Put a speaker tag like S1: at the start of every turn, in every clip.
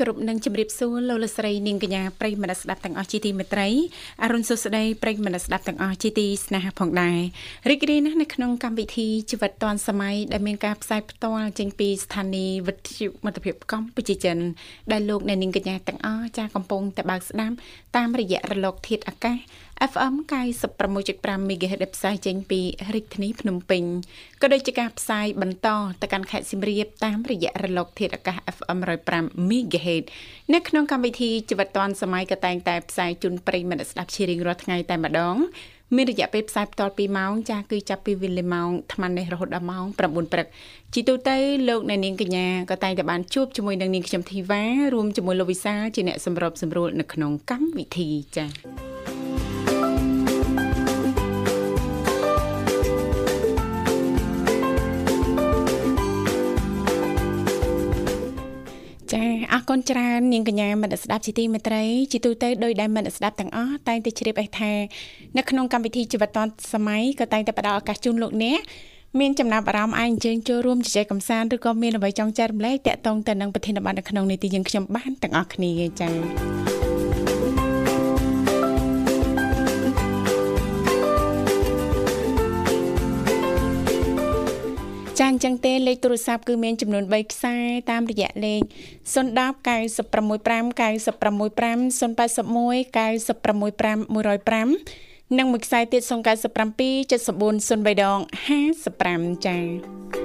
S1: គ្រប់នឹងជម្រាបសួរលោកលស្រីនាងកញ្ញាប្រិយមិត្តស្ដាប់ទាំងអស់ជាទីមេត្រីអរុនសុស្ដីប្រិយមិត្តស្ដាប់ទាំងអស់ជាទីស្នេហាផងដែររីករាយណាស់នៅក្នុងកម្មវិធីជីវិតឌွန်សម័យដែលមានការផ្សាយផ្ទាល់ចេញពីស្ថានីយ៍វិទ្យុមិត្តភាពកម្ពុជាចិនដែលលោកអ្នកនាងកញ្ញាទាំងអស់ចាកំពុងតែបើកស្ដាប់តាមរយៈរលកធាតុអាកាស FM 96.5 MHz ដែលផ្សាយចេញពីរាជធានីភ្នំពេញក៏ដូចជាការផ្សាយបន្តទៅកាន់ខេត្តសៀមរាបតាមរយៈរលកធាតុអាកាស FM 105 MHz នៅក្នុងកម្មវិធីជីវិតឌွန်សម័យក៏តែងតែផ្សាយជូនប្រិយមិត្តស្ដាប់ជារៀងរាល់ថ្ងៃតែម្ដងមានរយៈពេលផ្សាយបន្ត2ម៉ោងចាស់គឺចាប់ពីវេលាម៉ោង8:00នេះរហូតដល់ម៉ោង9ព្រឹកជីទូទៅលោកអ្នកនាងកញ្ញាក៏តែងតែបានជួបជាមួយនឹងនាងខ្ញុំធីវ៉ារួមជាមួយលោកវិសាលជាអ្នកសម្របសម្រួលនៅក្នុងកម្មវិធីចា៎ អរគុណច្រើននាងកញ្ញាមិត្តស្ដាប់ជីទីមេត្រីជីទូទៅដោយដែលមិត្តស្ដាប់ទាំងអស់តែងតែជ្រាបឯថានៅក្នុងកម្មវិធីជីវិតឌွန်សម័យក៏តែងតែផ្ដល់ឱកាសជូនលោកអ្នកមានចំណាប់អារម្មណ៍អាចអញ្ជើញចូលរួមជជែកកម្សាន្តឬក៏មានអ្វីចង់ចែករំលែកតាក់ទងទៅនឹងប្រធានបទនៅក្នុងនីតិយើងខ្ញុំបានទាំងអស់គ្នាចា៎ ចាអញ្ចឹងទេលេខទូរស័ព្ទគឺមានចំនួន3ខ្សែតាមរយៈលេខ010 965 965 081 965 105និងមួយខ្សែទៀត097 74 03ដង55ចា៎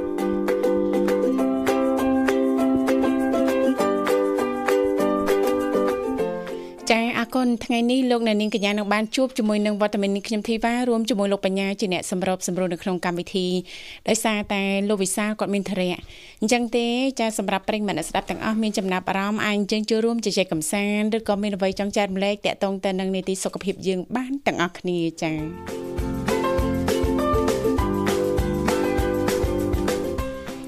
S1: គុណថ្ងៃនេះលោកអ្នកនាងកញ្ញានឹងបានជួបជាមួយនឹងវត្តមាននេះខ្ញុំធីវ៉ារួមជាមួយលោកបញ្ញាជាអ្នកសម្របសម្រួលនៅក្នុងកម្មវិធីដោយសារតែលោកវិសាគាត់មានធរៈអញ្ចឹងទេចាសម្រាប់ប្រិយមិត្តអ្នកស្ដាប់ទាំងអស់មានចំណាប់អារម្មណ៍អាចអញ្ជើញចូលរួមជជែកកម្សាន្តឬក៏មានអ្វីចង់ចែករំលែកតាក់ទងទៅនឹងនីតិសុខភាពយើងបានទាំងអស់គ្នាចា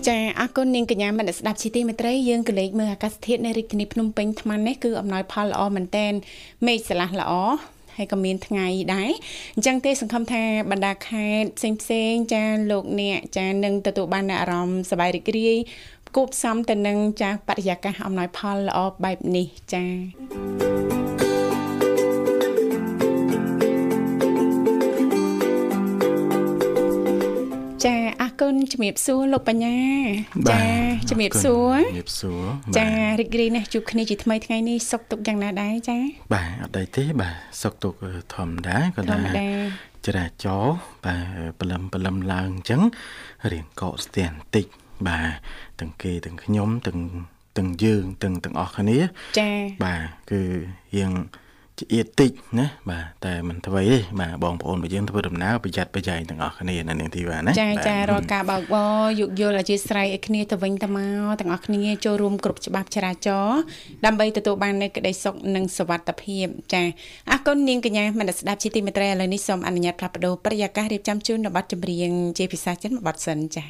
S1: ចាអរគុណនាងកញ្ញាមនស្ដាប់ជីទីមេត្រីយើងក៏លេខមើលអាកាសធាតុនៅរាជធានីភ្នំពេញថ្មនេះគឺអំណោយផលល្អមែនតែនមេឃស្រឡះល្អហើយក៏មានថ្ងៃដែរអញ្ចឹងទេសង្ឃឹមថាបណ្ដាខេត្តផ្សេងផ្សេងចាលោកអ្នកចានឹងទទួលបានអារម្មណ៍សប្បាយរីករាយគូបផ្សំទៅនឹងចាបរិយាកាសអំណោយផលល្អបែបនេះចាចា អរគុណជំរាបសួរលោកបញ្ញា
S2: ចា
S1: ជំរាបសួរ
S2: ជំរាបសួរ
S1: ចារីករាយណាស់ជួបគ្នាជាថ្មីថ្ងៃនេះសុខទុក្ខយ៉ាងណាដែរចា
S2: បាទអត់ដីទេបាទសុខទុក្ខធម្មតាក៏ដែរចរាចរបាទព្រលឹមព្រលឹមឡើងអញ្ចឹងរៀងកកស្ទះបន្តិចបាទទាំងគេទាំងខ្ញុំទាំងទាំងយើងទាំងទាំងអស់គ្នា
S1: ចា
S2: បាទគឺរៀង ជាអៀតតិចណាបាទតែមិនធ្វើទេបាទបងប្អូនរបស់យើងធ្វើដំណើរប្រយ័ត្នប្រយែងទាំងអស់គ្នានៅនាងធីវ៉ាណា
S1: ចាចារាល់ការបើកបរយោគយល់អធិស្ឋានឲ្យគ្នាទៅវិញទៅមកទាំងអស់គ្នាចូលរួមគ្រប់ច្បាប់ចរាចរណ៍ដើម្បីទទួលបាននូវក្តីសុខនិងសុវត្ថិភាពចាអរគុណនាងកញ្ញាមនស្ដាប់ជាទីមេត្រីឥឡូវនេះសូមអនុញ្ញាតផ្លាស់ប្ដូរប្រយាកររៀបចំជូននៅប័ណ្ណចម្រៀងជាភាសាចិនមួយប័ណ្ណសិនចា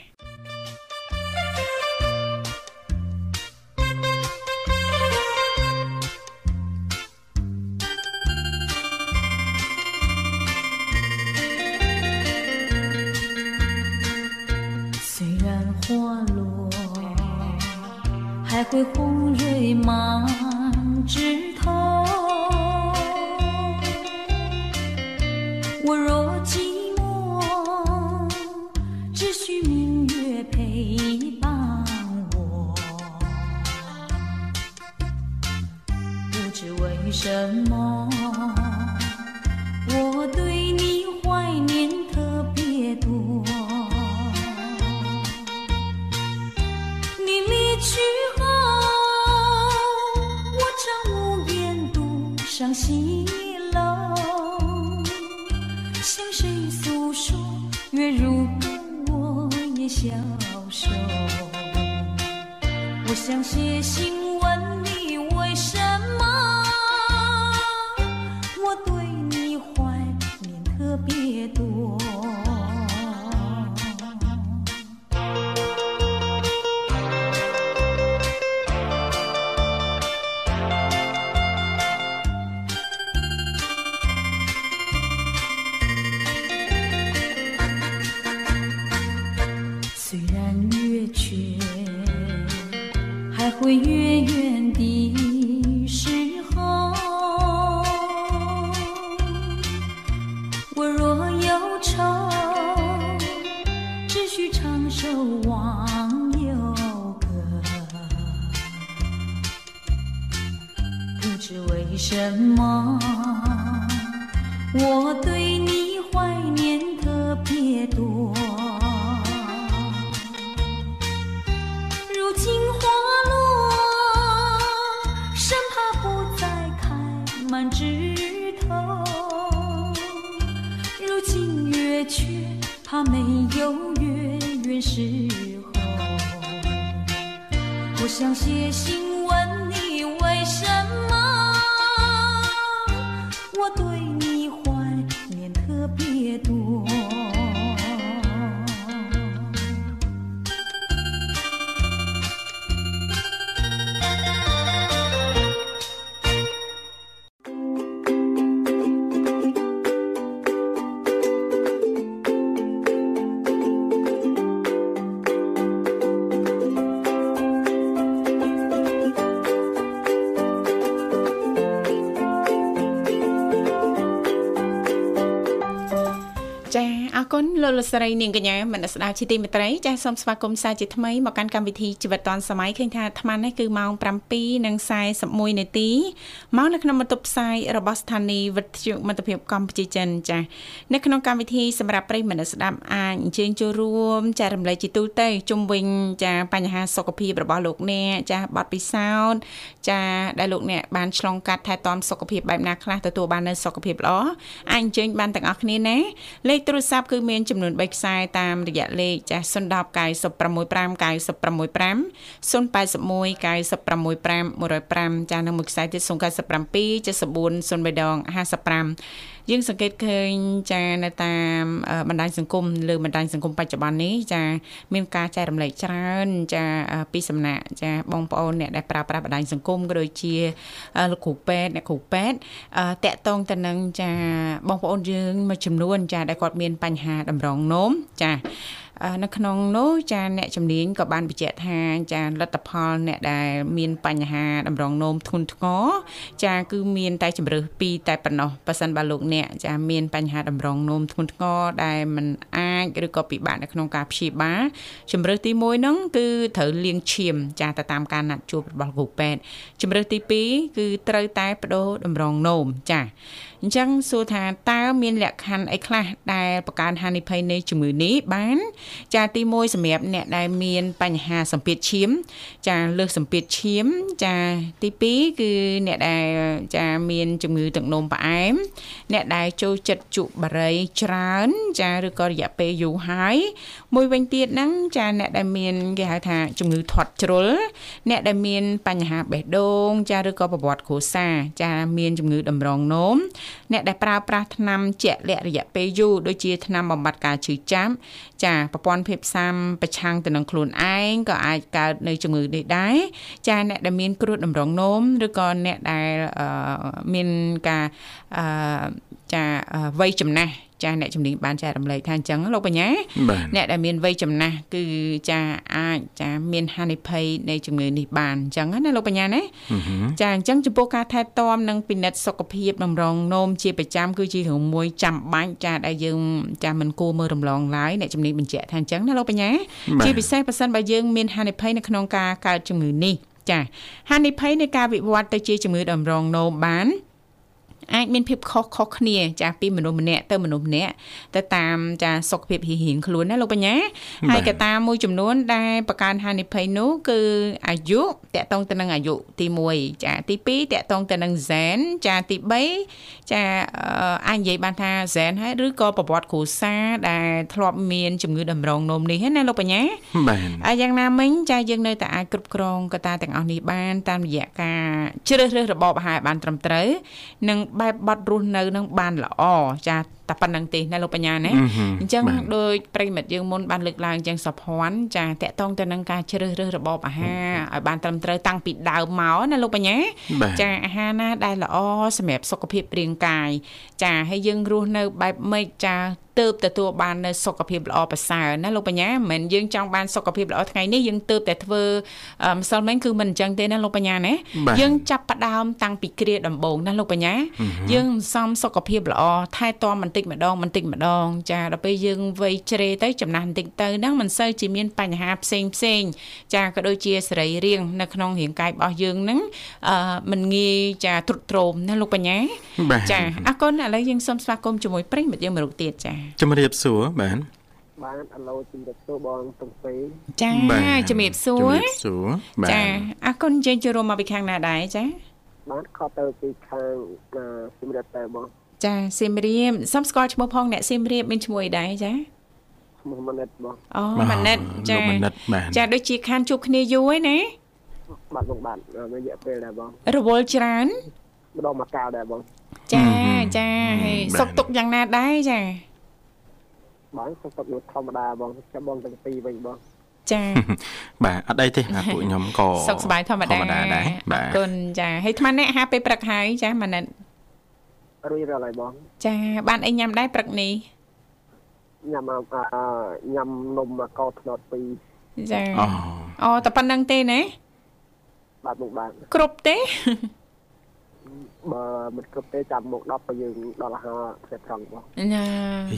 S3: 写信问你为什么什么，我对
S1: ស្រីនាងកញ្ញាមនស្ដាប់ជាទីមេត្រីចាសូមស្វាគមន៍សាជាថ្មីមកកាន់កម្មវិធីជីវិតឌွန်សម័យឃើញថាអាត្មានេះគឺម៉ោង7:41នាទីមកនៅក្នុងបន្ទប់ផ្សាយរបស់ស្ថានីយ៍វិទ្យុមិត្តភាពកម្ពុជាចិនចានៅក្នុងកម្មវិធីសម្រាប់ប្រិយមិត្តស្ដាប់អាចអញ្ជើញចូលរួមចែករំលែកជាទូទៅជុំវិញចាបញ្ហាសុខភាពរបស់លោកអ្នកចាបទពិសោធន៍ចាដែលលោកអ្នកបានឆ្លងកាត់ថែទាំសុខភាពបែបណាខ្លះទទួលបាននៅសុខភាពល្អអាចអញ្ជើញបានទាំងអស់គ្នាណាលេខទូរស័ព្ទគឺមានចំនួន3ខ្សែតាមរយៈលេខចាស់010 965 965 081 965 105ចាស់និងមួយខ្សែទៀត097 74 0355 យើងសង្កេតឃើញចានៅតាមអឺបណ្ដាញសង្គមលើបណ្ដាញសង្គមបច្ចុប្បន្ននេះចាមានការចែករំលែកច្រើនចាពីសំណាក់ចាបងប្អូនអ្នកដែលប្រើប្រាស់បណ្ដាញសង្គមក៏ដូចជាអឺលោកគ្រូពេទ្យអ្នកគ្រូពេទ្យអឺតាក់ទងទៅនឹងចាបងប្អូនយើងមួយចំនួន ចាដែលគាត់មានបញ្ហាតម្រងនោមចាអឺ នៅក្នុងនោះចាអ្នកជំនាញក៏បានបញ្ជាក់ថាចាលទ្ធផលអ្នកដែលមានបញ្ហាតម្រងនោមធ្ងន់ធ្ងរចាគឺមានតែជំរើសពីរតែប៉ុណ្ណោះប៉ះសិនបើលោកអ្នកចាមានបញ្ហាតម្រងនោមធ្ងន់ធ្ងរដែលมันអាចឬក៏ពិបាកនៅក្នុងការព្យាបាលជំរើសទី1ហ្នឹងគឺត្រូវលាងឈាមចាទៅតាមការណាត់ជួបរបស់គ្រូពេទ្យជំរើសទី2គឺត្រូវតែបដូរតម្រងនោមចាអញ្ចឹងសួរថាតើមានលក្ខខណ្ឌអីខ្លះដែលបង្កើនហានិភ័យនៃជំងឺនេះបាន ចាទី1សម្រាប់អ្នកដែលមានបញ្ហាសម្ពាធឈាម ចាលើសសម្ពាធឈាម ចាទី2គឺអ្នកដែលចាមានជំងឺទឹកនោមផ្អែមអ្នកដែលចូលចិត្តជក់បារីច្រើន ចាឬក៏រយៈពេលយូរហើយមួយវិញទៀតហ្នឹងចាអ្នកដែលមានគេហៅថាជំងឺធាត់ជ្រុលអ្នកដែលមានបញ្ហាបេះដូងចាឬក៏ប្រវត្តិគ្រួសារចាមានជំងឺតម្រងនោមអ្នកដែលប្រើប្រាស់ថ្នាំជាក់លាក់រយៈពេលយូរដូចជាថ្នាំបំបត្តិការឈឺចាប់ចាប្រព័ន្ធភាពផ្សាំប្រឆាំងទៅនឹងខ្លួនឯងក៏អាចកើតនៅជំងឺនេះដែរចាអ្នកដែលមានគ្រោះតម្រងនោមឬក៏អ្នកដែលអឺមានការអឺ ចាវ័យចំណាស់ចាអ្នកជំនាញបានចែករំលែកថាអញ្ចឹងលោកបញ្ញា
S2: បាទ
S1: អ្នកដែលមានវ័យចំណាស់គឺចាអាចចាមានហានិភ័យនៃជំងឺនេះបានអញ្ចឹងណាលោកបញ្ញាណា
S2: ហឹមហឹម
S1: ចាអញ្ចឹងចំពោះការថែទាំនិងពិនិត្យសុខភាពតម្រងនោមជាប្រចាំគឺជារឿងមួយចាំបាច់ចាដែលយើងចាមិនគួរមើលរំលងឡើយអ្នកជំនាញបញ្ជាក់ថាអញ្ចឹងណាលោកបញ្ញា
S2: បាទ
S1: ជាពិសេសបើសិនបើយើងមានហានិភ័យនៅក្នុងការកើតជំងឺនេះចាហានិភ័យនៃការវិវត្តទៅជាជំងឺតម្រងនោមបាន អាចមានភាពខុសខុសគ្នាចាពីមនុស្សម្នាក់ទៅមនុស្សម្នាក់ទៅតាមចាសុខភាពរៀងៗខ្លួនណាលោកបញ្ញាហើយកត្តាមួយចំនួនដែលបង្កើនហានិភ័យនោះគឺអាយុតកតងទៅនឹងអាយុទី1ចាទី2តកតងទៅនឹងហ្សែនចាទី3ចាអឺអាចនិយាយបានថាហ្សែនហើយឬក៏ប្រវត្តិគ្រួសារដែលធ្លាប់មានជំងឺតម្រងនោមនេះណាលោកបញ្ញា
S2: បាទ
S1: ហើយយ៉ាងណាមិញចាយើងនៅតែអាចគ្រប់គ្រងកត្តាទាំងអស់នេះបានតាមរយៈការជ្រើសរើសរបបអាហារឲ្យបានត្រឹមត្រូវនិងបែបបត់រស់នៅនឹងបានល្អចា តែប៉ុណ្្នឹងទេណាលោកបញ្ញាណា
S2: អឺហឹម
S1: អញ្ចឹង
S2: បាទ
S1: ដោយប្រិមិត្តយើងមុនបានលើកឡើងអញ្ចឹងសុភ័ណ្ឌចាតកតងទៅនឹងការជ្រើសរើសរបបអាហារឲ្យបានត្រឹមត្រូវតាំងពីដើមមកណាលោកបញ្ញា
S2: បាទ
S1: ចាអាហារណាដែលល្អសម្រាប់សុខភាពរាងកាយចាហើយយើងរស់នៅបែបម៉េចចាទើបទទួលបាននៅសុខភាពល្អប្រសើរណាលោកបញ្ញាមិនមែនយើងចង់បានសុខភាពល្អថ្ងៃនេះយើងទើបតែធ្វើអឺម្សិលមិញគឺមិនអញ្ចឹងទេណាលោកបញ្ញាណា
S2: បាទ
S1: យើងចាប់ផ្ដើមតាំងពីគ្រាដំបូងណាលោកបញ្ញាយើងសំសុខភាពល្អថែទាំបន្តិចម្ដងបន្តិចម្ដងចាដល់ពេលយើងវ័យជ្រេទៅចំណាស់បន្តិចទៅហ្នឹងមិនសូវជាមានបញ្ហាផ្សេងផ្សេងចាក៏ដូចជាសរីរាង្គនៅក្នុងរាងកាយរបស់យើងហ្នឹងអឺមិនងាយចាទ្រុឌទ្រោមណាលោកបញ្ញា
S2: បាទ
S1: ចាអរគុណឥឡូវយើងសូមស្វាគមន៍ជាមួយប្រិយមិត្តយើងមួយរូបទៀតចា
S2: ជំរាបសួរបាទ
S4: បានអឡូជំរាបសួរបងតុងពេ
S1: ចា
S2: បាទ
S1: ជំរាបសួ
S2: ជំ
S1: រ
S2: រាបសួរបាទ
S1: ចាអរគុណយើងចូលរួមមកពីខាងណាដែរចា
S4: បានខត់ទៅពីខាងអឺជំរាបតែបង
S1: ចាសៀមរាបសូមស្គាល់ឈ្មោះផងអ្នកសៀមរាបមានឈ្មោះអីដែរចា
S4: ឈ្មោះម៉ាណិតបង
S1: អូ
S2: បាទ
S1: ម៉ាណិតចា
S2: លោកម៉ាណិតបាទ
S1: ចាដូចជាខានជួបគ្នាយូរហើយណា
S4: បាទបងបាទអឺរយៈពេលដែរបង
S1: រវល់ច្រើន
S4: ម្ដងមកកាលដែរបង
S1: ចាចាហើយសុខទុក្ខយ៉ាងណាដែរចា
S4: បងសុខទុក្ខនោះធម្មតាបងចាំបងទាំងពីរវិញបង
S1: ចា
S2: បាទអត់អីទេបាទពួកខ្ញុំក៏
S1: សុខសប្បាយធម្មតា
S2: ធម្មតាដែរបា
S1: អរ
S2: ទ
S1: គុណចាហើយអាត្មាអ្នកអាហារពេលព្រឹកហើយចាម៉ាណិត
S4: រួចរាល់ហើយបង
S1: ចាបានអីញ៉ាំដែរព្រឹកនេះ
S4: ញ៉ាំអឺញ៉ាំនំកោថ្នោតពីរ
S1: ចា
S2: អូ
S1: អូតែប៉ុណ្្នឹងទេណា
S4: បាទបងបាទ
S1: គ្រប់ទេ
S4: បើមិនគ្រប់ទេចាំមក10បើយើងដល់អាហារផ្សេងត្រង់បង
S1: ណា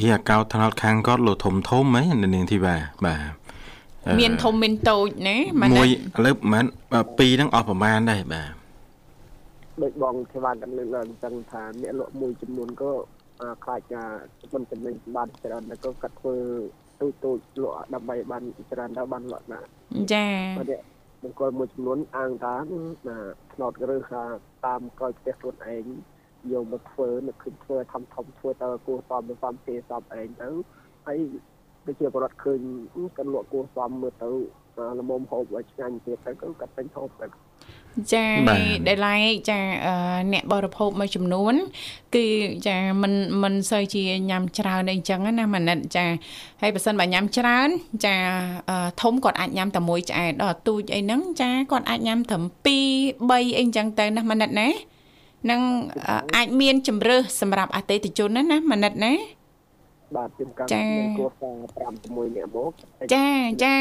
S2: ហីអាកោថ្នោតខាងគាត់លោធំធំហ៎នៅនាងធីបាបាទអឺ
S1: មានធំមានតូចណាម៉ាណិ
S2: មួយ
S1: ត
S2: ឥឡូវប្រហែលបាទពីរហ្នឹងអស់ប្រហែលដែរបាទ
S4: ដូចបងធ្វើបានกันលើកឡើងអញ្ចឹងថាអ្នកលក់មួយចំនួនក៏អឺខ្លាចថាមិនចំណេញបានច្រើនតែក៏កាត់ធ្វើទូចទូចលក់ដើម្បីបានច្រើនទៅបានលក់ណា
S1: ចា
S4: បើនេះបង្គោលមួយចំនួនអាងថាណាផ្នត់ឬថាតាមក្រោយផ្ទះខ្លួនឯងយកមកធ្វើនឹកឃើញធ្វើធំធំធ្វើទៅគួរសមទៅសមទេសមឯងទៅហើយដូចជាប្រវត្តិឃើញគាត់លក់គួរសមមើលទៅល្មមហូបឲ្យឆ្ងាញ់ទៀតទៅក៏គាត់ពេញហូបទៅ
S1: ចា
S2: បាទ
S1: ដែលឡែកចាអឺអ្នកបរិភោគមួយចំនួន គឺចាមិនមិនសូវជាញ៉ាំច្រើនអីចឹងណាម៉ាណិតចាហើយបើសិនបើញ៉ាំច្រើន ចាអឺធំគាត់អាចញ៉ាំតែមួយឆ្អែតដល់ទូចអីហ្នឹងចាគាត់អាចញ៉ាំត្រឹម2 3អីចឹងទៅណាម៉ាណិតណានឹងអឺអាចមានជំរើសសម្រាប់អតិថិជនណាណាម៉ាណិតណា
S4: បាទជាការ
S1: ចា
S4: មានគួរសម5 6នាក់មក
S1: ចាចា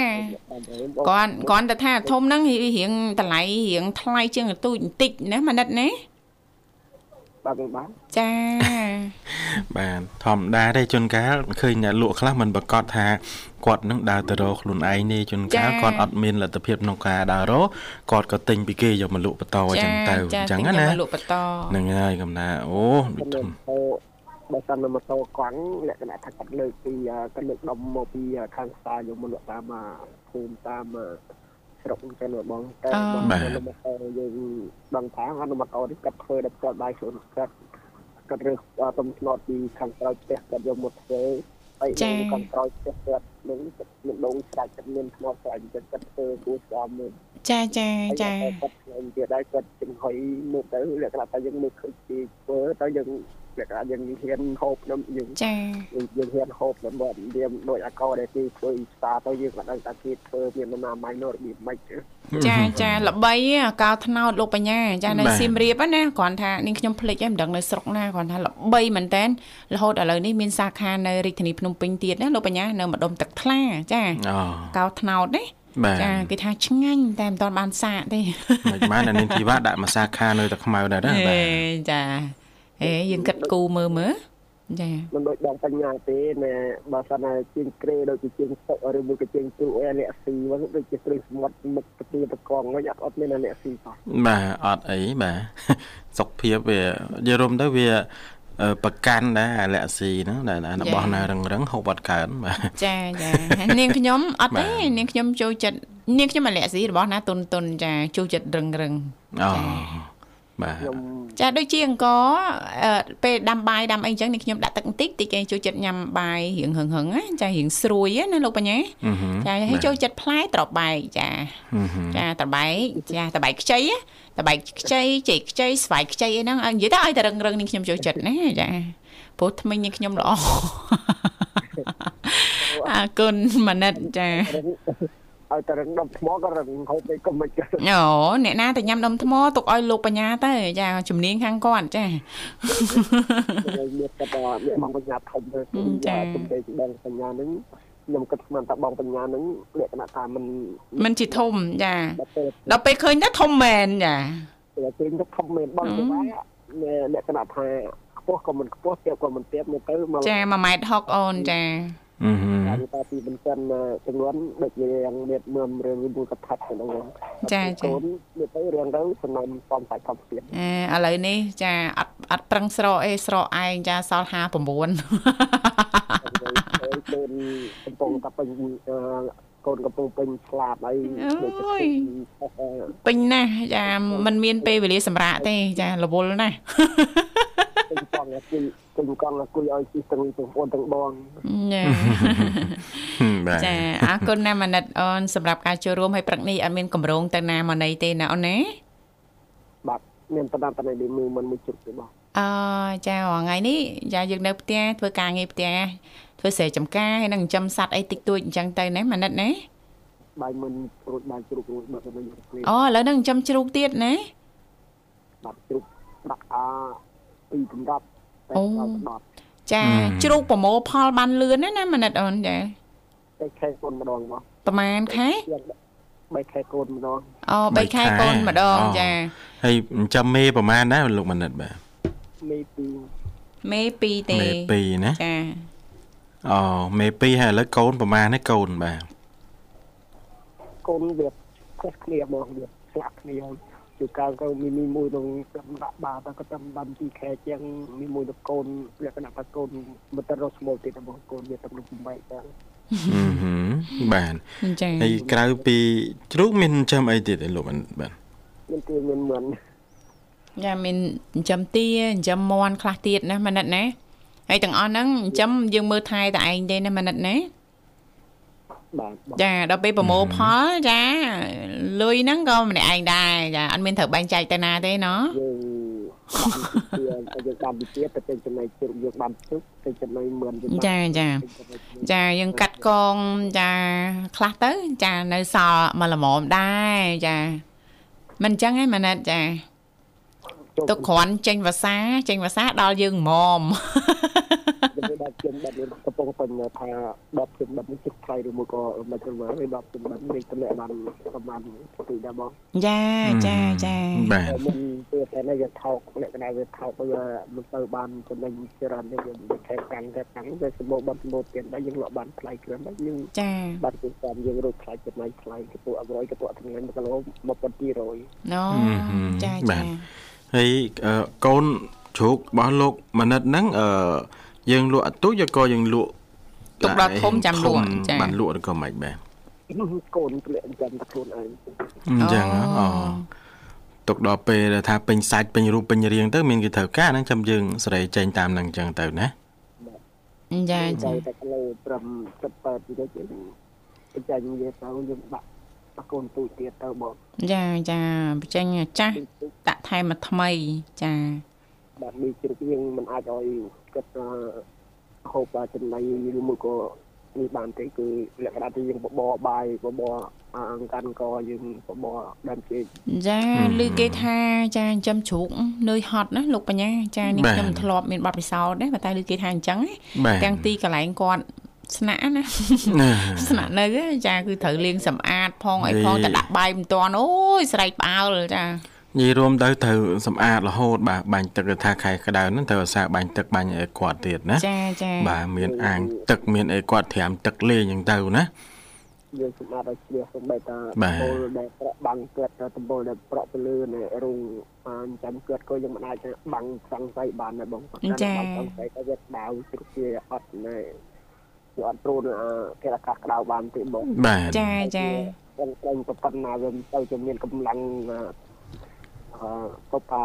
S4: គាត់
S1: គាត់គាត់តែថាធំហ្នឹងរៀងតម្លៃរៀងថ្លៃជាងទូចបន្តិចណាម៉ាណិតណា
S4: បាទបាទ
S1: ចា
S2: បាទធម្មតាទេជួនកាលឃើញអ្នកលក់ខ្លះមិនប្រកាសថាគាត់នឹងដើរទៅរកខ្លួនឯងទេជួនកាលគាត់អត់មានលទ្ធភាពក្នុងការដើររកគាត់ក៏ទិញពីគេយកមកលក់បន្តអញ្ចឹងទៅអញ្ចឹង
S1: ទិញ
S2: ណា
S1: យកមកលក់បន្ត
S2: ហ្នឹងហើយកំណាអូ
S4: ខ្ញុំទៅ បើសិនម៉ូតូកង់លក្ខណៈថាគាត់លើកពីគាត់លើកដុំមកពីខាងផ្សារយកមកលក់តាមភូមិតាមស្រុកអញ្ចឹងបងតែបើម៉ូតូយើងដឹងថាអនុម៉ូតូនេះគាត់ធ្វើដល់គាត់បាយខ្លួនគាត់គាត់រើសទំធ្លាប់ពីខាងក្រោយផ្ទះគាត់យកមកធ្វើហើយខាងក្រោយផ្ទះគាត់នឹងមានដងស្រាច់គាត់មានធ្លាប់ស្រាច់អញ្ចឹងគាត់ធ្វើគួរស្គាល់មើល
S1: ចាចាចា
S4: គាត់ខ្លាញ់ទៀតដែរគាត់ចំហុយមកទៅលក្ខណៈថាយើងមើលឃើញពីធ្វើទៅយើង លក្ខណៈយើងហ៊ានហូបនឹងយើង
S1: ចា
S4: យើងហ៊ានហូបទៅមកវាដូចអាកោដែលគេធ្វើផ្សារទៅយើងក៏ដឹងថាគេធ្វើមានដំណាម៉ៃនោះរបៀបម៉េច
S1: ចាចាល្បីអាកោថ្នោតលោកបញ្ញាចានៅសៀមរាបណាគ្រាន់ថានាងខ្ញុំភ្លេចហើយមិនដឹងនៅស្រុកណាគ្រាន់ថាល្បីមែនតើរហូតឥឡូវនេះមានសាខានៅរាជធានីភ្នំពេញទៀតណាលោកបញ្ញានៅម្ដុំទឹកថ្លាចា
S2: អូ
S1: កោថ្នោតណា
S2: បាទ
S1: ចាគេថាឆ្ងាញ់តែមិនទាន់បានសាកទេ
S2: មិនបានអានាងធីបាដាក់មួយសាខានៅតែខ្មៅដែរណា
S1: ហេ
S2: បាទ
S1: ចា ហេយើងគិតគូមើលមើលចា
S4: មិនដូចបងបញ្ញាទេណែបើសិនណាជាងក្រេដូចជាជាងសុកឬមួយក៏ជាងទូអេលាក់ស៊ីហ្នឹងដូចជាគ្រឿងសមុទ្រមុខប្រទីប្រកងហ្នឹងអត់អត់មានអាលាក់ស៊ីសោះ
S2: បាទអត់អីបាទសុខភាពវានិយាយរួមទៅវាអឺប្រកាន់ដែរអាលែកស៊ីហ្នឹងដែលរបស់ណារឹងរឹងហូបអត់កើនបាទ
S1: ចាចានាងខ្ញុំអត់
S2: បា
S1: ទេ
S2: ទ
S1: នាងខ្ញុំចូលចិត្តនាងខ្ញុំអាឡែស៊ីរបស់ណាតុនតុនចាចូលចិត្តរឹងរឹង
S2: អូ
S1: ចា
S2: បាទ
S4: ខ្ញុំ
S1: ចាដូចជាអង្គអឺពេលដាំបាយដាំអីចឹងនេះខ្ញុំដាក់ទឹកបន្តិចតិចឯងចូលចិត្តញ៉ាំបាយរៀងហឹងហឹងណាចារៀងស្រួយណាលោកបញ្ញា
S2: អឺហឹម
S1: ចាហើយចូលចិត្តផ្លែត្របែកចា
S2: អឺហឹម
S1: ចាត្របែកចាត្របែកខ្ចីណាត្របែកខ្ចីចេកខ្ចីស្វាយខ្ចីអីហ្នឹងឲ្យនិយាយទៅឲ្យតែរឹងរឹងនេះខ្ញុំចូលចិត្តណាចាព្រោះថ្មិញនេះខ្ញុំល្អអរគុណមនិតចា
S4: រឹង ឲ្យតែរឹងដុំថ្មក៏រឹងហូតពេកក៏មិន
S1: អូអ្នកណាតែញ៉ាំដុំថ្មទុកឲ្យលោកបញ្ញាទៅចាជំនាញខាងគាត់ចា
S4: មានតែបងបញ្ញាធំទៅចាជំនាញបងបញ្ញានឹងខ្ញុំគិតស្មានថាបងបញ្ញានឹងលក្ខណៈថាមិន
S1: មិនជាធំចា
S4: ដល់ពេល
S1: ឃើញទៅធំមែនចា
S4: តែឃើញទៅធំមែនបងបញ្ញាលក្ខណៈថាខ្ពស់ក៏មិនខ្ពស់ទាបក៏មិនទាបមកទៅមក
S1: ចា1.60អូនចា
S2: ហឹម
S4: តាមតាពីមិនសិនចំនួនដូចជាយ៉ាងមានមើមរឿងមួយកថាហ្នឹង
S1: ចាចា
S4: កូនវាទៅរឿងទៅសំណុំសំសាច់ធម្មជាតិ
S1: អឺឥឡូវនេះចាអត់អត់ប្រឹងស្រកអេស្រកឯងចាសល់59
S4: កូនកំពុងតែពេញកូនកំពុងពេញស្លាប់អីដូចទៅ
S1: ពេញណាស់ចាมันមានពេលវេលាសម្រាកទេចារវល់ណាស់
S4: ពេញកង់អាគុយពេញកង់អាគុយឲ្យជីទាំងទាំងបងទាំងបង
S1: ចា
S2: បាទ
S1: ចាអរគុណណាស់មនិតអូនសម្រាប់ការចូលរួមឲ្យព្រឹកនេះអត់មានកម្រងទៅណាមកណីទេណាអូនណា
S4: បាទមានតំណតំណនេះមើលមិនមួយជិតទេបង
S1: អឺចារាល់ថ្ងៃនេះចាយើងនៅផ្ទះធ្វើការងារផ្ទះធ្វើស្រែចម្ការហើយនឹងចិញ្ចឹមសត្វអីតិចតួចអញ្ចឹងទៅណាមនិតណា
S4: បាយមិនរួចបាយជ្រូករួចបាត់ទៅវិញព្រៀង
S1: អូឥឡូវហ្នឹងចិញ្ចឹមជ្រូកទៀតណា
S4: បាត់ជ្រូកដាក់អា ពីកម្រាប់តែដល់ដប់
S1: ចាជ្រូកប្រមូលផលបានលឿនណាណាមនិតអូនចា
S4: តែខែកូនម្ដងបង
S1: ប្រហែលខែ
S4: បីខែកូនម្ដង
S1: អូ3ខែកូនម្ដងចា
S2: ហើយចាំមេប្រហែលដែរលោកមនិតបាទ
S4: មេពី
S1: មេ2ទេ
S2: មេ2ណា
S1: ចា
S2: អូមេ2ហើយឥឡូវកូនប្រហែលនេះកូនបាទ
S4: កូនវាខុសគ្នាមកវាស្លាប់គ្នា ជួកាលក៏មីមីមួយនឹងតាមដាក់បាតក៏តាមបានពីខែជាងមីមួយទៅកូនលក្ខណៈថាកូនមិនទៅរកស្មូលទៀតរបស់កូនវាទៅនឹងបែកចឹង
S2: អឺហឹមបាទ
S1: ចា
S2: ហើយក្រៅពីជ្រូកមានចិញ្ចឹមអីទៀតឯលោកមនិតបាទ
S4: មានទីមានមិន
S1: ចាមានចិញ្ចឹមទាចិញ្ចឹមមាន់ខ្លះទៀតណាមនិតណាហើយទាំងអស់ហ្នឹងចិញ្ចឹមយើងមើលថែតែឯងទេណាមនិតណា
S4: បាទ
S1: ចាដល់ពេលប្រមូលផលចាលុយហ្នឹងក៏ម្នាក់ឯងដែរចាអត់មានត្រូវបែងចែកទៅណាទេណ
S4: យើងយើងកម្ពុជាប្រទេសចំណៃជុកយើងបានជុកទៅចំណៃមឿន
S1: ចាចាចាយើងកាត់កងចាខ្លះទៅចានៅសល់មួយល្មមដែរចាមិនអញ្ចឹងឯងម៉ាណិតចាទុកគ្រាន់ចេញភាសាចេញភាសាដល់យើងហ្មម
S4: ដល់ជិះបាត់យើងកំពុងពេញថា10ជិះបាត់នេះជិះថ្លៃឬមួយក៏មិនទៅមកវា10ជិះបាត់នេះតម្លាក់បានប្រហែលទីដែរបង
S1: ចាចាចា
S2: បាទ
S4: មិនពេលតែនេះវាថោកលក្ខណៈវាថោកវាមិនទៅបានចំណេញច្រើនទេវាខែកាំងខែកាំងវាសម្បូរបាត់សម្បូរទៀតដែរយើងលក់បានថ្លៃគ្រាន់ដែរយើង
S1: ចា
S4: បាត់ពីតាមយើងរកថ្លៃចំណៃថ្លៃកពស់100កពស់ថ្ងាញ់1គីឡូ1200
S1: ណូចា
S2: បា
S1: ចា
S2: ទហើយកអឺកូនជ្រូករបស់លោកមនិតហ្នឹងអឺ យើងលក់អត់ទូចឬក៏យើងលក់
S1: ទុកដល់ធំចាំលក់ចា
S2: បានលក់ឬក៏មិនបាទ
S4: កូនធ្លាក់ចាំតែខ្លួនឯង
S2: អញ្ចឹងអូទុកដល់ពេលដែលថាពេញសាច់ពេញរូបពេញរាងទៅមានគេត្រូវការហ្នឹងចាំយើងសេរីចេញតាមហ្នឹងអញ្ចឹងទៅណា
S1: ចាចា
S4: តែគីឡូត្រឹម78ទីទៅយើងចាញ់វាទៅយើងដាក់បកូនទូចទៀតទៅបង
S1: ចាចាបញ្ចេញចាស់ដាក់ថែមមកថ្មីចា
S4: បាទនេះជ្រុកយើងមិនអាចឲ្យគាត់ហូបចំណៃឬមួយក៏នេះបានទេគឺលក្ខណៈទីយើងបបរបាយបបរអង្កាន់កយើងបបរដើមជែក
S1: ចាឮគេថាចាចិញ្ចឹមជ្រូកនឿយហត់ណាលោកបញ្ញាចានេះខ្ញុំធ្លាប់មានបទពិសោធន៍ដែរប៉ុន្តែឮគេថាអញ្ចឹង
S2: បាទ
S1: ទាំងទីកន្លែងគាត់ស្នាក់ណា
S2: ណា
S1: ស្នាក់នៅចាគឺត្រូវលាងសម្អាតផងអីផងតែដាក់បាយមិនតាន់អូយស្រែកផ្អើលចា
S2: និយាយរួមទៅត្រូវសម្អាតរហូតបាទបាញ់ទឹកគឺថាខែក្តៅហ្នឹងត្រូវអាសាបាញ់ទឹកបាញ់ឲ្យគាត់ទៀតណា
S1: ចាចា
S2: បាទមានអាងទឹកមានអីគាត់ត្រាំទឹកលេងអញ្ចឹងទៅណា
S4: យើងសម្រាប់ឲ្យជ្រះសំបីតា
S2: បាទ
S4: ពលដែលប្រក់បាំងគាត់ទៅតំបល់ដែលប្រក់ទៅលើនៅរោងបានចាំគាត់ក៏យើងមិនអាចបាំងសង្ស័យបានដែរបងបាំងសង្ស័យក៏វាដៅជ្រុះជាអត់ណែវាអត់ព្រូនគេអាកាសក្តៅបានទេបង
S2: បាទ
S1: ចាចា
S4: ខ្ញុំតែប៉ុណ្ណាវាទៅជាមានកម្លាំង ពុបា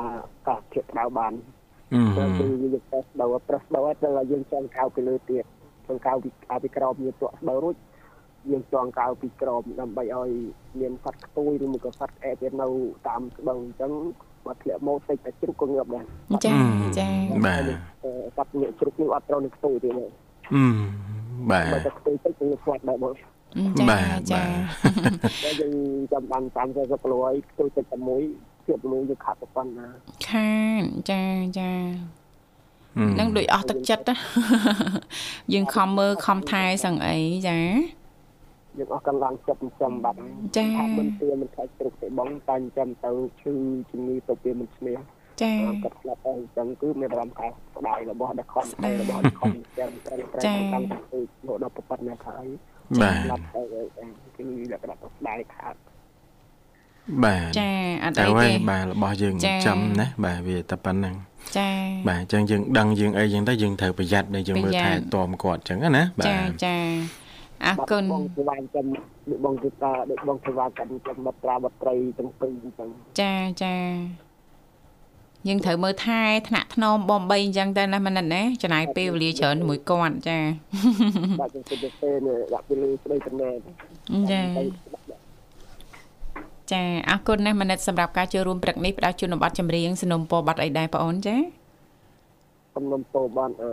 S4: កាសធាតុដៅបាន
S2: តែ
S4: គឺយើងប្រស្ដូរប្រស្ដូរទៅឲ្យយើងចង់កៅពីលើទៀតចង់កៅពីកៅពីក្រោមយើងទក់ស្ដូររួចយើងចង់កៅពីក្រមដើម្បីឲ្យមានផាត់ខ្ទួយឬមួយក៏ផាត់អែបវានៅតាមស្បឹងអញ្ចឹងបើធ្លាក់មកតិចតែជ្រុកក៏ងាប់ដែរ
S1: ចាចា
S2: បាទ
S4: ផាត់ងាកជ្រុកនេះអត់ត្រូវនឹងខ្ទួយទេហ្នឹ
S2: ង
S4: បា
S2: ទបើ
S4: តែខ្ទួយតិចគឺខ្វាត់ដែរបង
S1: ចាចា
S4: យើងចាំបាន50 40គីឡូឲ្យខ្ទួយតិចតែមួយ ទៀតមួយយើងខាត់ទៅប៉ុណ្ណា
S1: ខានចាចា
S2: អឺ
S1: នឹងដូចអស់ទឹកចិត្តណាយើងខំមើលខំថែសឹងអីចា
S4: យើងអស់កម្លាំងចិត្តចិញ្ចឹមបាត់ហើយ
S1: ចា
S4: ថាមិនទាមិនខ្លាចជ្រុកទេបងតែចិញ្ចឹមទៅឈឺជំងឺទៅវាមិនឈ្នះ
S1: ចា
S4: គាត់ស្លាប់ហើយអញ្ចឹងគឺមានអារម្មណ៍ថាស្ដាយរបស់ដែលខំស្ដាយរបស់ដែលខំចាំត្រូវត្រូវតាមទៅមកដល់ប្រពន្ធណាខហើយ
S2: បាទ
S4: ស្លាប់ទៅគឺលក្ខណៈស្ដាយខាត
S2: បាទ
S1: ចាអត់
S2: តែ
S1: អី
S2: ហើយ
S1: ទេ
S2: បាទរបស់យើង
S1: ចា
S2: ចាំណាបាទវាតែប៉ុណ្្នឹង
S1: ចា
S2: បាទអញ្ចឹងយើងដឹងយើងអីយ៉ាងទៅយើងត្រូវប្រយ័ត្នដែលយើងមើល
S1: ប្រយ័
S2: ថែ
S1: ត្ន
S2: ទាំគាត់អញ្ចឹងណាបា
S1: ចា
S2: ទ
S1: ចាអរគុណ
S4: បងស្វាយចាំដូចបងគឺតាដូចបងស្វាយចាំចាំបត្រាបត្រីទាំងពីរអញ្ចឹង
S1: ចាចាយើងត្រូវមើលថែថ្នាក់ថ្នមបំបីអញ្ចឹងទៅណាមិនណាចំណាយពេលវេលាច្រើនជាមួយគាត់ចា
S4: បាទខ្ញុំទៅទេនេះដាក់ពីលើស្ដីតំណែង
S1: ចា ចាអរគុណណាស់មនិតសម្រាប់ការចូលរួមព្រឹកនេះផ្ដល់ជូនប័ណ្ណចម្រៀងสนុំពរប័ណ្ណអីដែរបងអូនចា
S4: សំណុំពោបានអឺ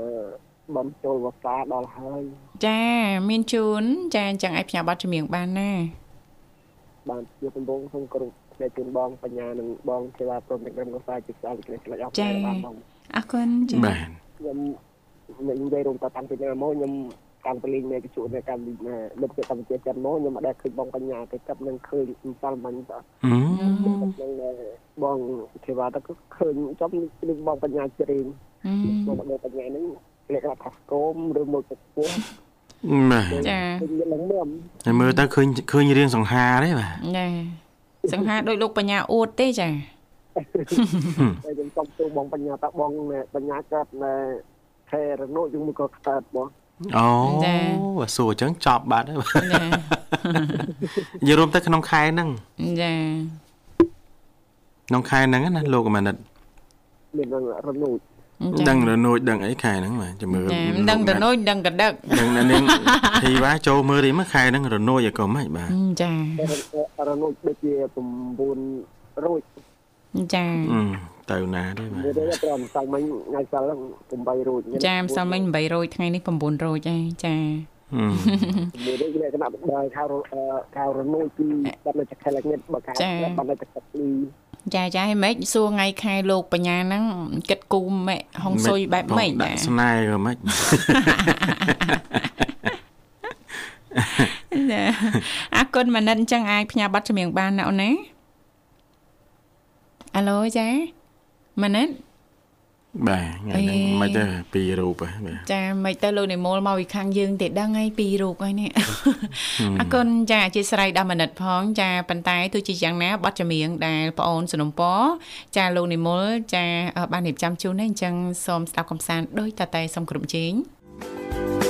S4: បានចូលវស្សាដល់ហើយ
S1: ចាមានជូនចាអញ្ចឹងឲ្យផ្ញើប័ណ្ណចម្រៀងបានណា
S4: បានជាដំបងខ្ញុំគ្រប់តែជូនបងបញ្ញានិងបងសេវាព្រមទាំងក្រុមកសាជាខ្សែលេខលេខអស់ហើយបានបង
S1: អរគុណចា
S2: បាទ
S4: ខ្ញុំខ្ញុំនិយាយរួមតតាំងពីណាមកខ្ញុំ កាន់ពលីងនៃវិទ្យុនៃកម្មវិធីលោកជាកម្ពុជាចិនមកខ្ញុំមិនដែលឃើញបងបញ្ញាទៅកាប់នឹងឃើញអំសាលមិញត
S2: អឺ
S4: នឹងបងទេវតាក៏ឃើញចំនឹងបងបញ្ញាជ្រៀង
S1: អឺ
S4: បងបញ្ញាហ្នឹងលក្ខណៈថាស្គមឬមួយក៏ពោះ
S2: បាទ
S1: ចា
S4: ខ្ញុំឡើងមើល
S2: ហើយមើលទៅឃើញឃើញរៀងសង្ហាទេបាទ
S1: ចាសង្ហាដូចលោកបញ្ញាអួតទេចា
S4: តែខ្ញុំសុំទូបងបញ្ញាតាបងបញ្ញាកើតនៅខេរនោយើងមួយក៏ស្កើតបង
S2: អូបាទសួរអញ្ចឹងចប់បាត់ហើយបាទ
S1: ចា
S2: និយាយរួមទៅក្នុងខែហ្នឹង
S1: ចា
S2: ក្នុងខែហ្នឹងណាលោកអាណិត
S4: មានរនោច
S1: ចា
S2: ដឹងរនួចដឹងអីខែហ្នឹងបាទចាំមើល
S1: ចាមិនដឹងទៅនោះដឹងកដឹក
S2: ដឹងណានាងធីវ៉ាចូលមើលរីមកខែហ្នឹងរនួចឲ្យក៏មិនបាទ
S1: ចា
S4: រនោចដូចជា9រួច
S1: ចា
S2: អឺ ទៅណាទេបាទ
S4: វាទៅត្រឹមសាំងមិញថ្ងៃសិល8រួច
S1: ចាម្សិលមិញ800ថ្ងៃនេះ900ឯងចា
S2: អឺ
S4: មួយនេះលក្ខណៈបើខៅខៅរនោចពីបាត់នៅចក្ខែលនេះបើខៅបាត់នៅចក្ខែល
S1: ចាចាហេម៉េចសួរថ្ងៃខែលោកបញ្ញាហ្នឹងគិតគូម៉េចហុងស៊ុយបែបម៉េច
S2: ដា
S1: ចា
S2: ក់ស្នេហ៍ក៏មិន
S1: ចាអរគុណម៉ានិតអញ្ចឹងអាចផ្ញើប័ណ្ណចម្រៀងបានណាអូនណាអាឡូចា ម៉ានិត
S2: បាទថ្ងៃហ្នឹង
S1: អេ
S2: មិនទៅពីររូបហ៎បាទ
S1: ចាមិនទៅលោកនិមលមកពីខាងយើងទេដឹងហើយពីររូបហើយនេះអរគុណចាអធិស្ឋានដល់មនិតផង ចាប៉ុន្តែទោះជាយ៉ាងណាប័ណ្ណចម្រៀងដែលប្អូនសនំពចាលោកនិមលចាបានរៀបចំជូននេះអញ្ចឹងសូមស្ដាប់កំសាន្តដោយតតែសូមគ្រប់ជេងចាអ